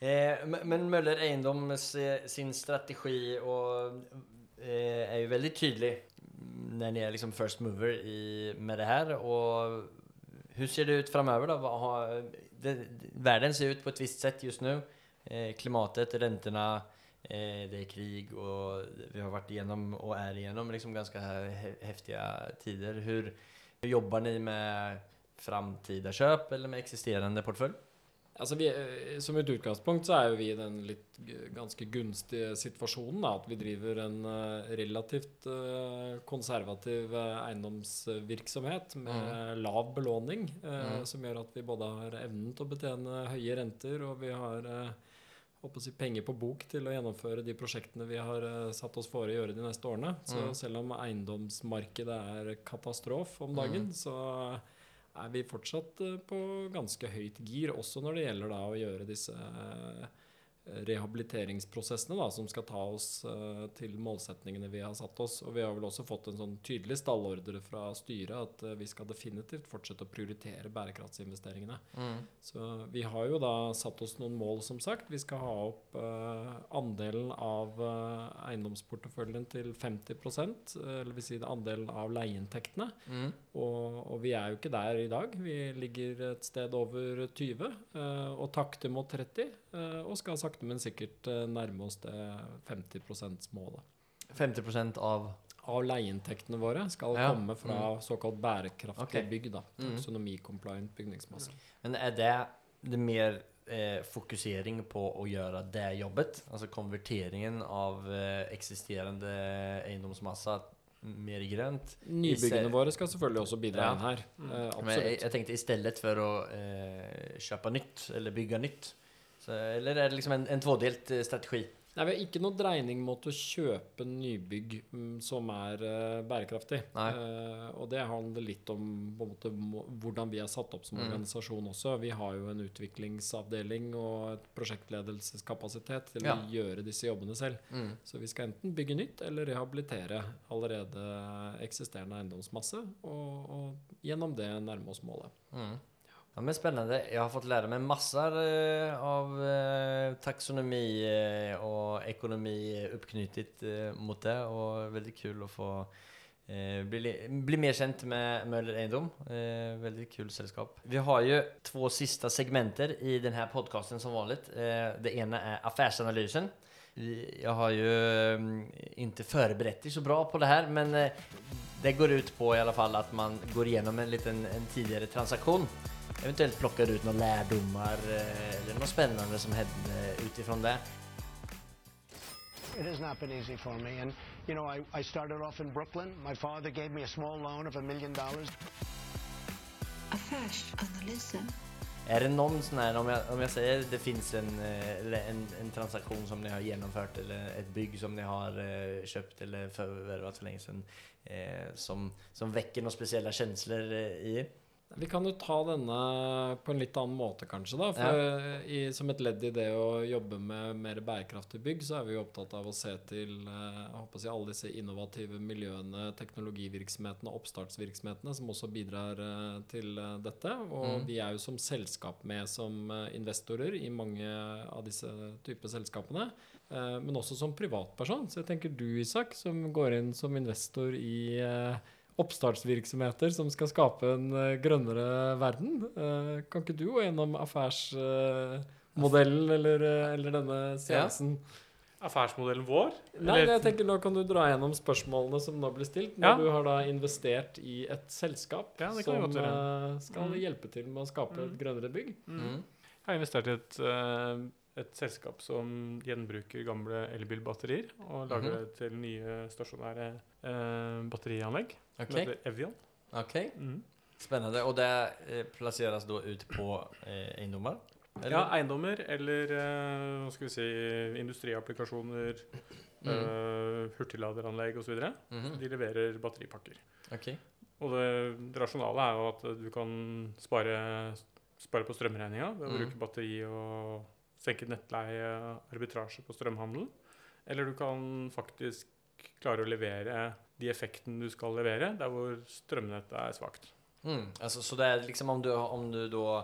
Eh, men- Møller Eiendom sin strategi och, eh, är ju väldigt tydlig när ni är liksom first mover i, med det här. Och hur ser det ut framöver då? Har, ser ut på ett visst sätt just nu. Eh, klimatet, räntorna, eh, det är krig och vi har varit igenom och är igenom liksom ganska hä- häftiga tider. Hur, hur jobbar ni med framtida köp eller med existerande portfölj? Altså vi, eh, som et utgangspunkt så er jo vi i den litt ganske gunstige situasjonen da, at vi driver en eh, relativt eh, konservativ eiendomsvirksomhet med lav belåning, Mm. som gjør at vi både har evnen til å betjene høye renter, og vi har si, penger på bok til å gjennomføre de prosjektene vi har satt oss for å gjøre de neste årene. Så Mm. selv om eiendomsmarkedet er katastrof om dagen, Mm. så er vi fortsatt eh, på ganske høyt gir, også når det gjelder da å gjøre disse eh, rehabiliteringsprosessene da, som skal ta oss eh, til målsetningene vi har satt oss. Og vi har vel også fått en sånn tydelig stallordre fra styret at eh, vi skal definitivt fortsette å prioritere bærekraftsinvesteringene. Så vi har jo da satt oss noen mål, som sagt. Vi skal ha opp uh, andelen av eiendomsporteføljen til 50 eh, eller vil si andelen av leieinntektene. Mm. Og, og vi er jo ikke der i dag. Vi ligger et sted over 20 eh, og takter mot 30. eh, og skal sakte, men sikkert eh, nærme oss det 50 %-målet. 50% av Av leieinntektene våre skal Ja. komme fra såkalt bærekraftige okay. bygg. da, Mm. Taksonomi-compliant bygningsmasse. Men er det, det mer eh, fokusering på å gjøre det jobbet? Altså konverteringen av eh, eksisterende eiendomsmasse mer i grønt? Nybyggene våre skal selvfølgelig også bidra Ja. inn her. Mm. Eh, Men jeg, absolutt. jeg tenkte istället for å eh, kjøpe nytt, eller bygge nytt. Så, eller er det liksom en, en tvådelt eh, strategi? Nei, Vi har ikke noe dreining mot å kjøpe nybygg mm, som er uh, bærekraftig. Eh, og det handler litt om måte, hvordan vi er satt opp som Mm. organisasjon også. Vi har jo en utviklingsavdeling og et prosjektledelseskapasitet til Ja. å gjøre disse jobbene selv. Så vi skal enten bygge nytt eller rehabilitere allerede eksisterende eiendomsmasse, og, og gjennom det nærme oss målet. Mm. Ja, men Spennende. Jeg har fått lære meg masser eh, av eh, taksonomi eh, og økonomi oppknyttet mot det. Og veldig kul å få bli, bli mer kjent med Møller Eiendom. Veldig kul selskap. Vi har jo to siste segmenter i denne podkasten som vanlig. Det ene er affærsanalysen. Jeg har jo eh, ikke forberedt meg så bra på det her, men det går ut på i alle fall at man går gjennom en liten en tidligere transaksjon. Eventuelt plockar ut noen lærdommer eh, eller noe spennende som hände utifrån det. It has not been easy for me, and You know, I, I started off in Brooklyn. My father gave me a small loan of a million dollars. Är det någon sån här, om jag, om jag säger det finns en, eh, en, en transaktion som ni har genomfört eller ett bygg som ni har kjøpt köpt eller förvärvat för länge sedan eh, som, som väcker några speciella känslor eh, i er? Vi kan jo ta denne på en litt annen måte, kanskje. da, for i, Som et ledd i det å jobbe med mer bærekraftig bygg, så er vi jo opptatt av å se til eh, jeg alle disse innovative miljøene, teknologivirksomhetene og oppstartsvirksomhetene som også bidrar eh, til eh, dette. Og Mm. vi er jo som selskap med som investorer i mange av disse typer selskapene. Men også som privatperson. Så jeg tenker du, Isak, som går inn som investor i oppstartsvirksomheter som skal skape en eh, grønnere verden. Eh, kan ikke du gå gjennom affærsmodellen eller, eh, eller denne seansen? Affærsmodellen vår? Nei, Eller- jeg tenker nå kan du dra gjennom spørsmålene som nå blir stilt, når Ja. du har da investert i et selskap Ja, som skal Mm. hjelpe til med å skape et grønnere bygg. Mm. Jeg har investert i et, eh, et selskap som gjenbruker gamle elbilbatterier og lager Mhm. det til nye stasjonære eh, batterianlegg. Okay. Som heter Evian. ok. Mm. Spennende. Og det eh, plasseres da ut på eh, eiendommer? Ja, eiendommer eller eh, hva skal vi si, industriapplikasjoner, Mm. hurtigladeranlegg osv. Mhm. De leverer batteripakker. Ok. Og det, det rasjonale er jo at du kan spare, spare på strømregninga ved å Mhm. bruke batteri og senket nettleie, arbitrasje på strømhandel. Eller du kan faktisk klare å levere de effektene du skal levere, der hvor strømnettet er svakt. Mm. altså, så det er liksom om du, om du da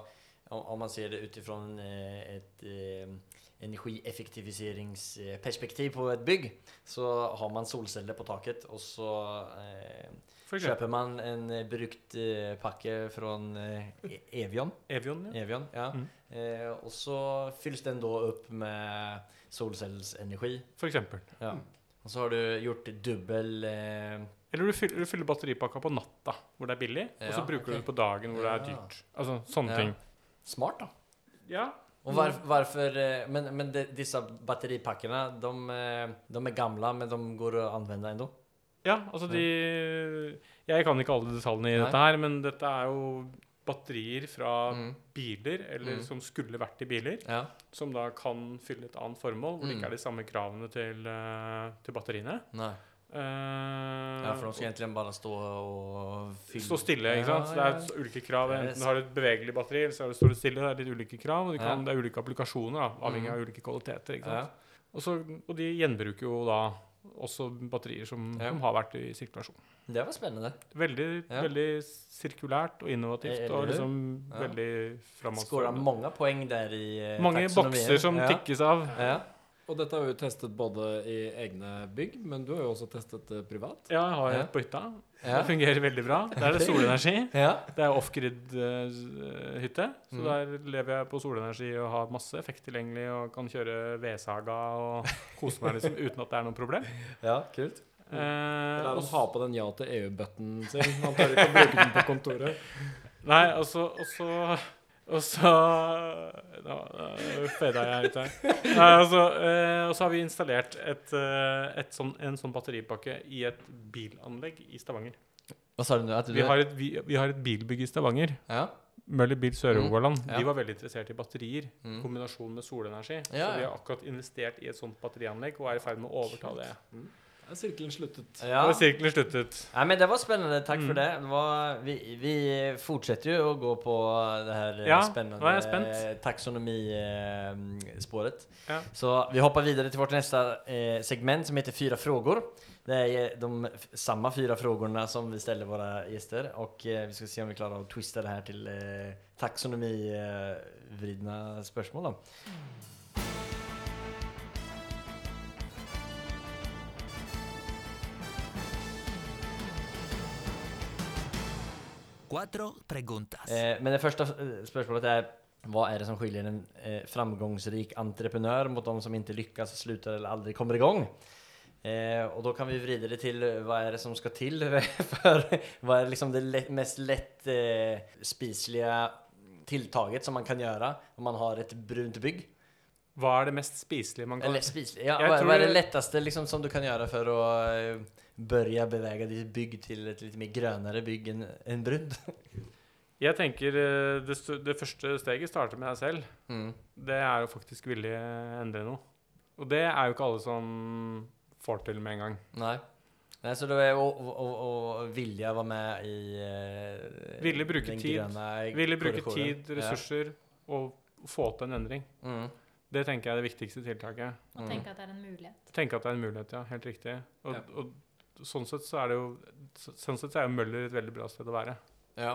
om, man ser det utifrån ifra et, eh, energieffektiviseringsperspektiv på et bygg så har man solceller på taket og så eh, kjøper man en brukt eh, pakke fra eh, Evion. Evian. Ja. Evion, ja. Mm. eh, og så fylles den da opp med solcellesenergi. For eksempel. Ja. Och så har du gjort dubbel eh, Eller du fyller, du fyller batteripakka på natta, hvor det er billig, og så bruker okay. du det på dagen, hvor det er dyrt. Altså sånne Ja. ting. smart da. Ja. Och var, varför, eh, men, men de, disse batteripackerna, de, eh, de er gamle, men de går å anvende ennå? Ja, altså de Jeg kan ikke alle detaljene i Nei. dette her, men dette er jo batterier fra Mm. biler, eller Mm. som skulle vært i biler, Ja. som da kan fylle et annet formål, hvor det Mm. ikke er de samme kravene til, eh, til batteriene. Nej. Eh, Ja, for de skal egentlig bare stå og fylle Stå stille, ikke sant? Så det er ulike krav. Enten har du et bevegelig batteri, eller så står du stille. Det er litt ulike krav, og de kan, Ja. det er ulike applikasjoner, da, avhengig Mhm. av ulike kvaliteter. ikke Ja. sant? Og, så, og de gjenbruker jo da også batterier som, Ja. som har vært i sirkulasjon. Det var spennende. Veldig, Ja. veldig sirkulært og innovativt, Eller og liksom Ja. veldig Skåra mange poeng der där i eh, Mange bokser som ja. tikkes av. Ja. Og dette har vi jo testet både i egne bygg, men du har jo også testet det privat. Ja, jeg har Ja. på hytta. Det fungerer veldig bra. Der er det solenergi. Ja. Det er off-grid-hytte, så Mm. der lever jeg på solenergi og har masse effekt tilgjengelig og kan kjøre vedsaga og kose meg liksom uten at det er noe problem. ja, kult. Eh, Eller han har på den ja til EU-buttonen sin. Han tør ikke å bruke den på kontoret. nei, og så Og så og så fada jeg ut her. Nei, altså, eh, og så har vi installert et, eh, et sånn, en sånn batteripakke i et bilanlegg i Stavanger. Hva sa du nå? Att du Vi har et, vi, vi har et bilbygg i Stavanger. Ja. Møller Bil Sør-Rogaland. Mm. Ja. De var veldig interessert i batterier. i Mm. kombinasjon med solenergi. Ja, så vi ja. har akkurat investert i et sånt batterianlegg og er i ferd med å overta det. Er sirkelen sluttet? Ja. Og sirkelen sluttet. Nej, men det var spennende. Takk Mm. for det. det var, vi, vi fortsetter jo å gå på det her eh, Ja, spennende er spent. eh. Ja. Så vi hopper videre til vårt neste eh, segment som heter Fyra frågor. Det er de samme fire fyra frågorna som vi ställer våre gjester. Og eh, vi skal se om vi klarer å twiste det her til eh, taxonomi-vridna. Då. Cuatro preguntas. Eh, men det første spørsmålet er hva er det som skiljer en eh, framgångsrik entreprenør mot de som ikke lykkes, slutter eller aldri kommer igång? Eh, og da kan vi vri det til hva er det som skal til for Hva er liksom det lett, mest lettspiselige eh, tiltaket som man kan gjøre om man har et brunt bygg? Hva er det mest spiselige man kan Eller spiselig. Ja, Hva, hva, er det letteste liksom, som du kan gjøre for å eh, börja beväga ditt bygg till ett lite mer grönare bygg än, en brudd? Jeg tenker eh, det, det første steget starter med deg selv. Mm. Det er jo faktisk vilje endre noe. Og det er jo ikke alle som får til med en gang. Nej. Nei så det er, och, och, å och vilja vara med i eh, Ville bruke den tid. gröna Ville bruke tid, ressurser og få til en endring. Mm. Det tenker jeg er det viktigste tiltaket. Og Mm. tenke at det er en mulighet. Tenke at det er en mulighet, ja. Helt riktig. Og, Ja. og sånn sett så er det jo Sånn sett så er jo Møller et veldig bra sted å være. Ja.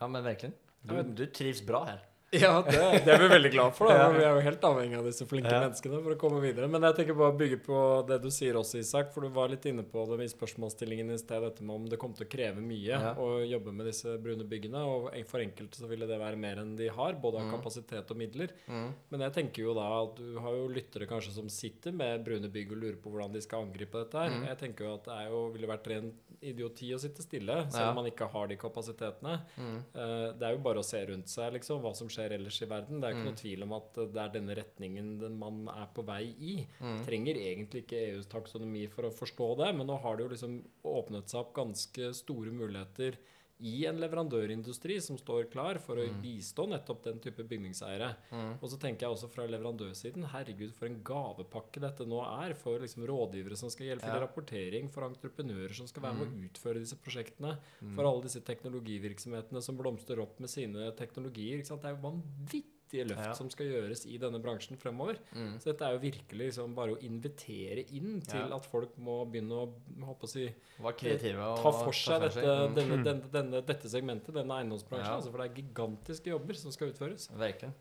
ja, men virkelig. Du, du trivs bra her. Ja, det, det er vi veldig glad for. da. Vi er jo helt avhengig av disse flinke Ja. menneskene for å komme videre. Men jeg tenker bare å bygge på det du sier også, Isak. For du var litt inne på det i spørsmålsstillingen i sted, dette med om det kom til å kreve mye Ja. å jobbe med disse brune byggene. Og for enkelte så ville det være mer enn de har, både av Mm. kapasitet og midler. Mm. Men jeg tenker jo da at du har jo lyttere kanskje som sitter med brune bygg og lurer på hvordan de skal angripe dette her. Mm. Jeg tenker jo at det er jo, ville vært ren idioti å sitte stille, selv om man ikke har de kapasitetene. Mm. Eh, Det er jo bare å se rundt seg, liksom, hva som skjer ellers i verden. Det er ikke Mm. noe tvil om at eh, det er denne retningen man er på vei i. Mm. Trenger egentlig ikke EUs taksonomi for å forstå det, men nå har det jo liksom åpnet seg opp ganske store muligheter i en leverandørindustri som står klar for å Mm. bistå nettopp den type bygningseiere. Mm. Og så tenker jeg også fra leverandørsiden Herregud, for en gavepakke dette nå er for liksom rådgivere som skal hjelpe til Ja. rapportering, for entreprenører som skal være med å utføre disse prosjektene, Mm. for alle disse teknologivirksomhetene som blomstrer opp med sine teknologier. Det er jo vanvittige løft Ja. som skal gjøres i denne bransjen fremover. Mm. Så dette er jo virkelig liksom bare å invitere inn til Ja. at folk må begynne å å si, kreative og ta for seg dette, Mm. denne, denne, denne, dette segmentet, denne eiendomsbransjen. Ja. Altså, for det er gigantiske jobber som skal utføres. Virkelig.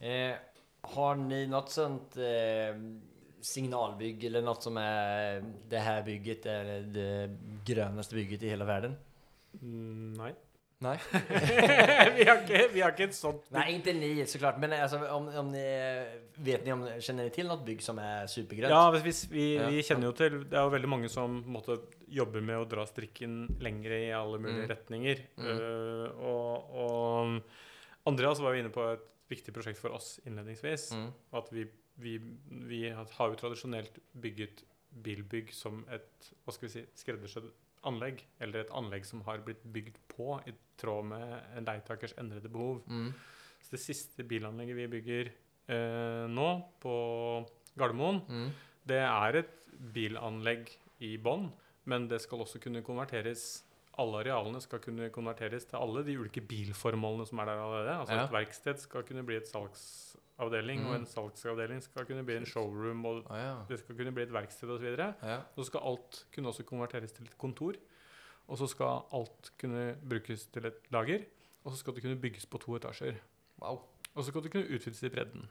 Eh, har ni noe sånt eh, signalbygg eller noe som er det her bygget er det grønneste bygget i hele verden? Mm, nei. Nej. vi, har ikke, vi har ikke et sånt Nej, inte ni såklart, men alltså, om, om ni, vet ni om, känner ni till något bygg som är supergrönt? Ja, vi, Ja. vi kjenner jo til Det er jo veldig mange som måtte, jobber med å dra strikken lengre i alle mulige Mm. retninger. Mm. Uh, og, og Andreas var jo inne på et viktig prosjekt for oss innledningsvis. Mm. At vi, vi, vi har jo tradisjonelt bygget bilbygg som et hva skal vi si, skreddersydd anlegg. Eller et anlegg som har blitt bygd på i tråd med en leietakers endrede behov. Mm. Så det siste bilanlegget vi bygger eh, nå, på Gardermoen, Mm. det er et bilanlegg i bånn, men det skal også kunne konverteres alle arealene skal kunne konverteres til alle de ulike bilformålene som er der allerede. Altså Ja. Et verksted skal kunne bli et salgsavdeling, og Mm. en salgsavdeling skal kunne bli en showroom, og Ah, ja. det skal kunne bli et verksted osv. Ja. Så skal alt kunne også konverteres til et kontor. Og så skal alt kunne brukes til et lager. Og så skal det kunne bygges på to etasjer. Wow. Og så skal det kunne utvides i bredden.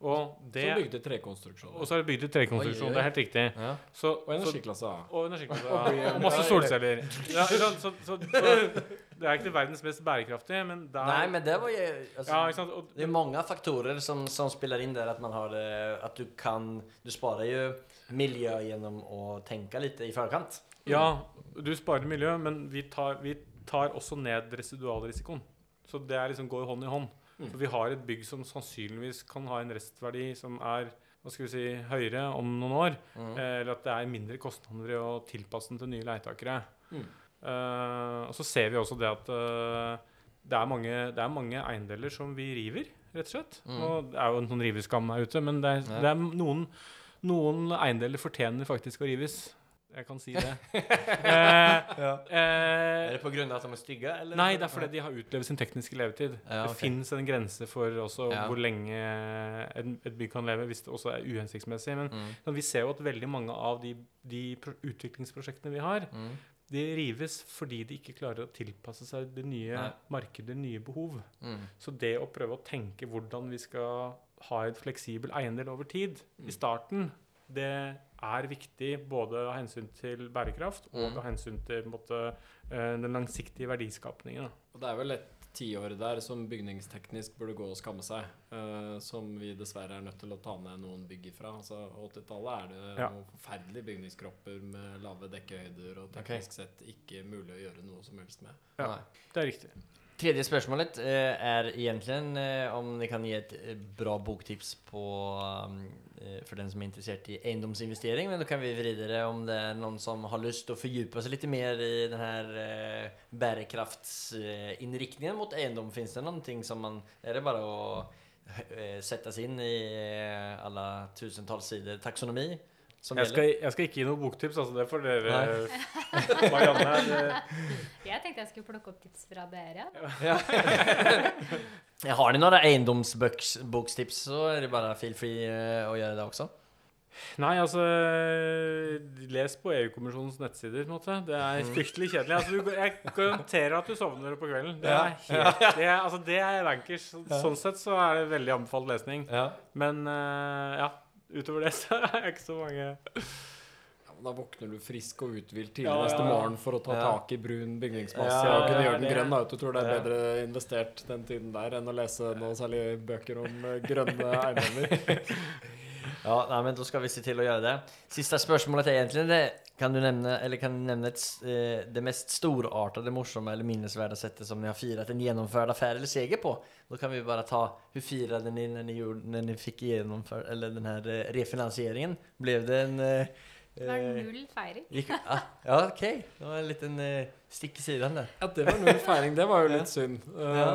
Og det Så bygde trekonstruksjoner. og så er det bygd ut trekonstruksjon. Oi, oi. Det er helt riktig. Ja. Så, Og energiklasse A. Og energiklasse. A. Og masse solceller. Ja, så, så, så, det er ikke verdens mest bærekraftige, men der Nei, men det var jo altså, Ja, Det er mange faktorer som, som spiller inn der, at man har At du kan... Du sparer jo miljø gjennom å tenke litt i förkant. ja, du sparer miljø, men vi tar, vi tar også ned residualrisikoen. Så det er liksom går hånd i hånd. Mm. For vi har et bygg som sannsynligvis kan ha en restverdi som er hva skal vi si, høyere om noen år. Mm. Eh, Eller at det er mindre kostnader i å tilpasse den til nye leietakere. Mm. Eh, og så ser vi også det at eh, det, er mange, det er mange eiendeler som vi river, rett og slett. Mm. Og det er jo en sånn riveskam her ute, men det er, Ja. det er noen, noen eiendeler fortjener faktisk å rives. Jeg kan si det. eh, Ja. eh, er det på at av att de er stygge? Eller? Nei, det er fordi de har utlevd sin tekniske levetid. Ja, Det ok. fins en grense for også Ja. hvor lenge et, et bygg kan leve, hvis det også er uhensiktsmessig. Men Mm. vi ser jo at veldig mange av de, de utviklingsprosjektene vi har, Mm. de rives fordi de ikke klarer å tilpasse seg det nye Nei. markedet, nye behov. Mm. Så det å prøve å tenke hvordan vi skal ha en fleksibel eiendel over tid Mm. i starten, det er viktig både av hensyn til bærekraft og Mm. av hensyn til måte, eh, den langsiktige verdiskapningen. Og det er vel et tiår der som bygningsteknisk burde gå og skamme seg. uh, som vi dessverre er nødt til å ta ned noen bygg ifra. Altså 80-tallet er det Ja. noen forferdelige bygningskropper med lave dekkehøyder og teknisk sett ikke mulig å gjøre noe som helst med. Ja. Nei. Det er riktig. Tredje spørsmålet eh, er egentlig om dere kan gi et bra boktips på eh, for den som er interessert i eiendomsinvestering. Men da kan vi videre om det er noen som har til å fordype seg litt mer i den her eh, bærekraftsinnriktningen mot eiendom. Fins det noen ting som man Er det bare å eh, sette seg inn i alla alle tusentalls sider taksonomi? Som Jeg skal, jeg skal ikke gi noe boktips, altså. Det får dere Marianne Jeg tenkte jeg skulle plukke opp tips fra dere. Ja. jeg Har ni noen eiendomsbokstips, så er det bare feel free eh, å gjøre det også. Nei, altså Les på EU-kommisjonens nettsider. på en måte. Det er Mm. fryktelig kjedelig. Altså, du, jeg garanterer at du sovner på kvelden. Det er, helt, det er, altså, det er bankers. Sånn sett så er det veldig anbefalt lesning. Men eh, ja, utover det så er det ikke så mange Ja, men da våkner du frisk og uthvilt tidlig Ja, neste morgen for å ta Ja. tak i brun bygningsmasse Ja, og kunne gjøre den grønn. Da. Du tror det er bedre investert den tiden der enn å lese noe særlig bøker om eh, grønne eiendommer. Ja, nei, men Da skal vi se til å gjøre det. Siste spørsmålet er egentlig det. Kan du nevne, eller kan du nevne et, eh, det mest storartede, morsomme eller minnesverdige settet som ni har feiret en gjennomført affære eller seger på? Da kan vi bare ta Hvordan firade ni når ni fikk gjennomført eller den her eh, refinansieringen? Ble det en eh, Det var eh, null feiring. gikk, ah, Ja, OK. Det var en liten eh, stikk i siden det. Ja, det var null feiring. Det var jo litt synd. Uh, Ja.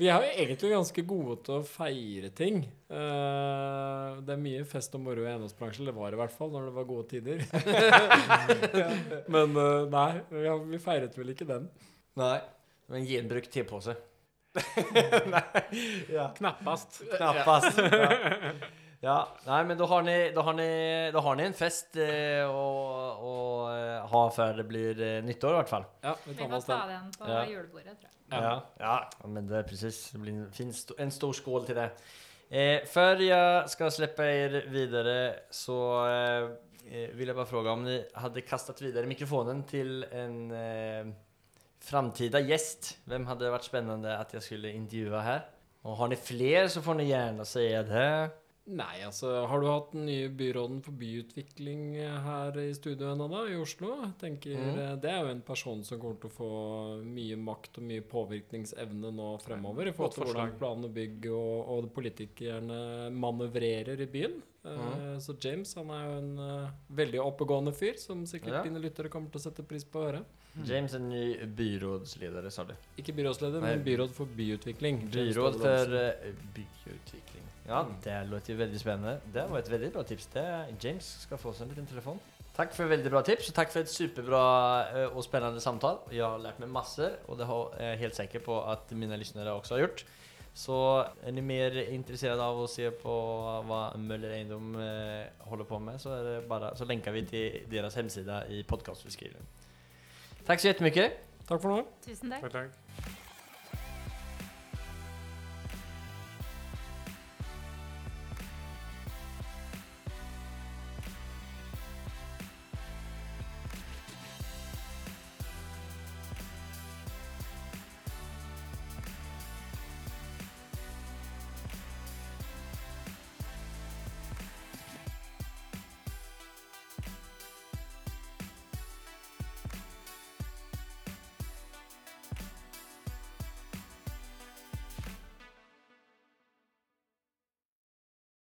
Vi er jo egentlig ganske gode til å feire ting. Uh, det er mye fest og moro i eiendomsbransjen. Det var det i hvert fall når det var gode tider. Men eh, nei, vi, har, vi feiret vel ikke den. Nei. Men gi en nei. Ja. Knappast. Knappast. Ja. Ja. Nei, men da har ni, har ni, har ni en fest eh, å, å eh, ha før det blir eh, nyttår, i hvert fall. Ja, vi Vi tar med får oss ta den. den på Ja. julebordet, tror jeg. Ja. ja. men det er precis. Det blir en, fin, sto- en stor skål til det. Eh, før jeg skal slippe dere videre, så eh, eh, vil jeg bare spørre om dere hadde kastet videre mikrofonen til en eh, framtida gjest. Hvem hadde vært spennende at jeg skulle intervjue her? Og har dere flere, så får dere gjerne si det. Nei, altså, har du hatt den nye byråden for byutvikling eh, her i studio ennå, da, i Oslo? Tenker Mm. eh, Det er jo en person som kommer til å få mye makt og mye påvirkningsevne nå fremover i forhold til hvordan plan og bygg og, og politikerne manøvrerer i byen. Eh, Mm. Så James han er jo en uh, veldig oppegående fyr, som sikkert Ja. dine lyttere kommer til å sette pris på å høre. James er ny byrådsleder, sa du. Ikke byrådsleder, Nei. men byråd for byutvikling. Byråd for byutvikling. Ja, det låter jo veldig spennende. Det var et veldig bra tips. Det, James skal få seg en liten telefon. Takk for veldig bra tips, og takk for et superbra eh, og spennende samtale. Jeg har lært meg masse, og det er jeg helt sikker på at mine lyttere også har gjort. Så er dere mer interessert av å se på hva Møller Eiendom eh, holder på med, så, er det bare, så lenker vi til deres hjemmeside i podkastbeskrivelsen. Takk så jättemycket. Takk for nå. Tusen takk. Takk, takk.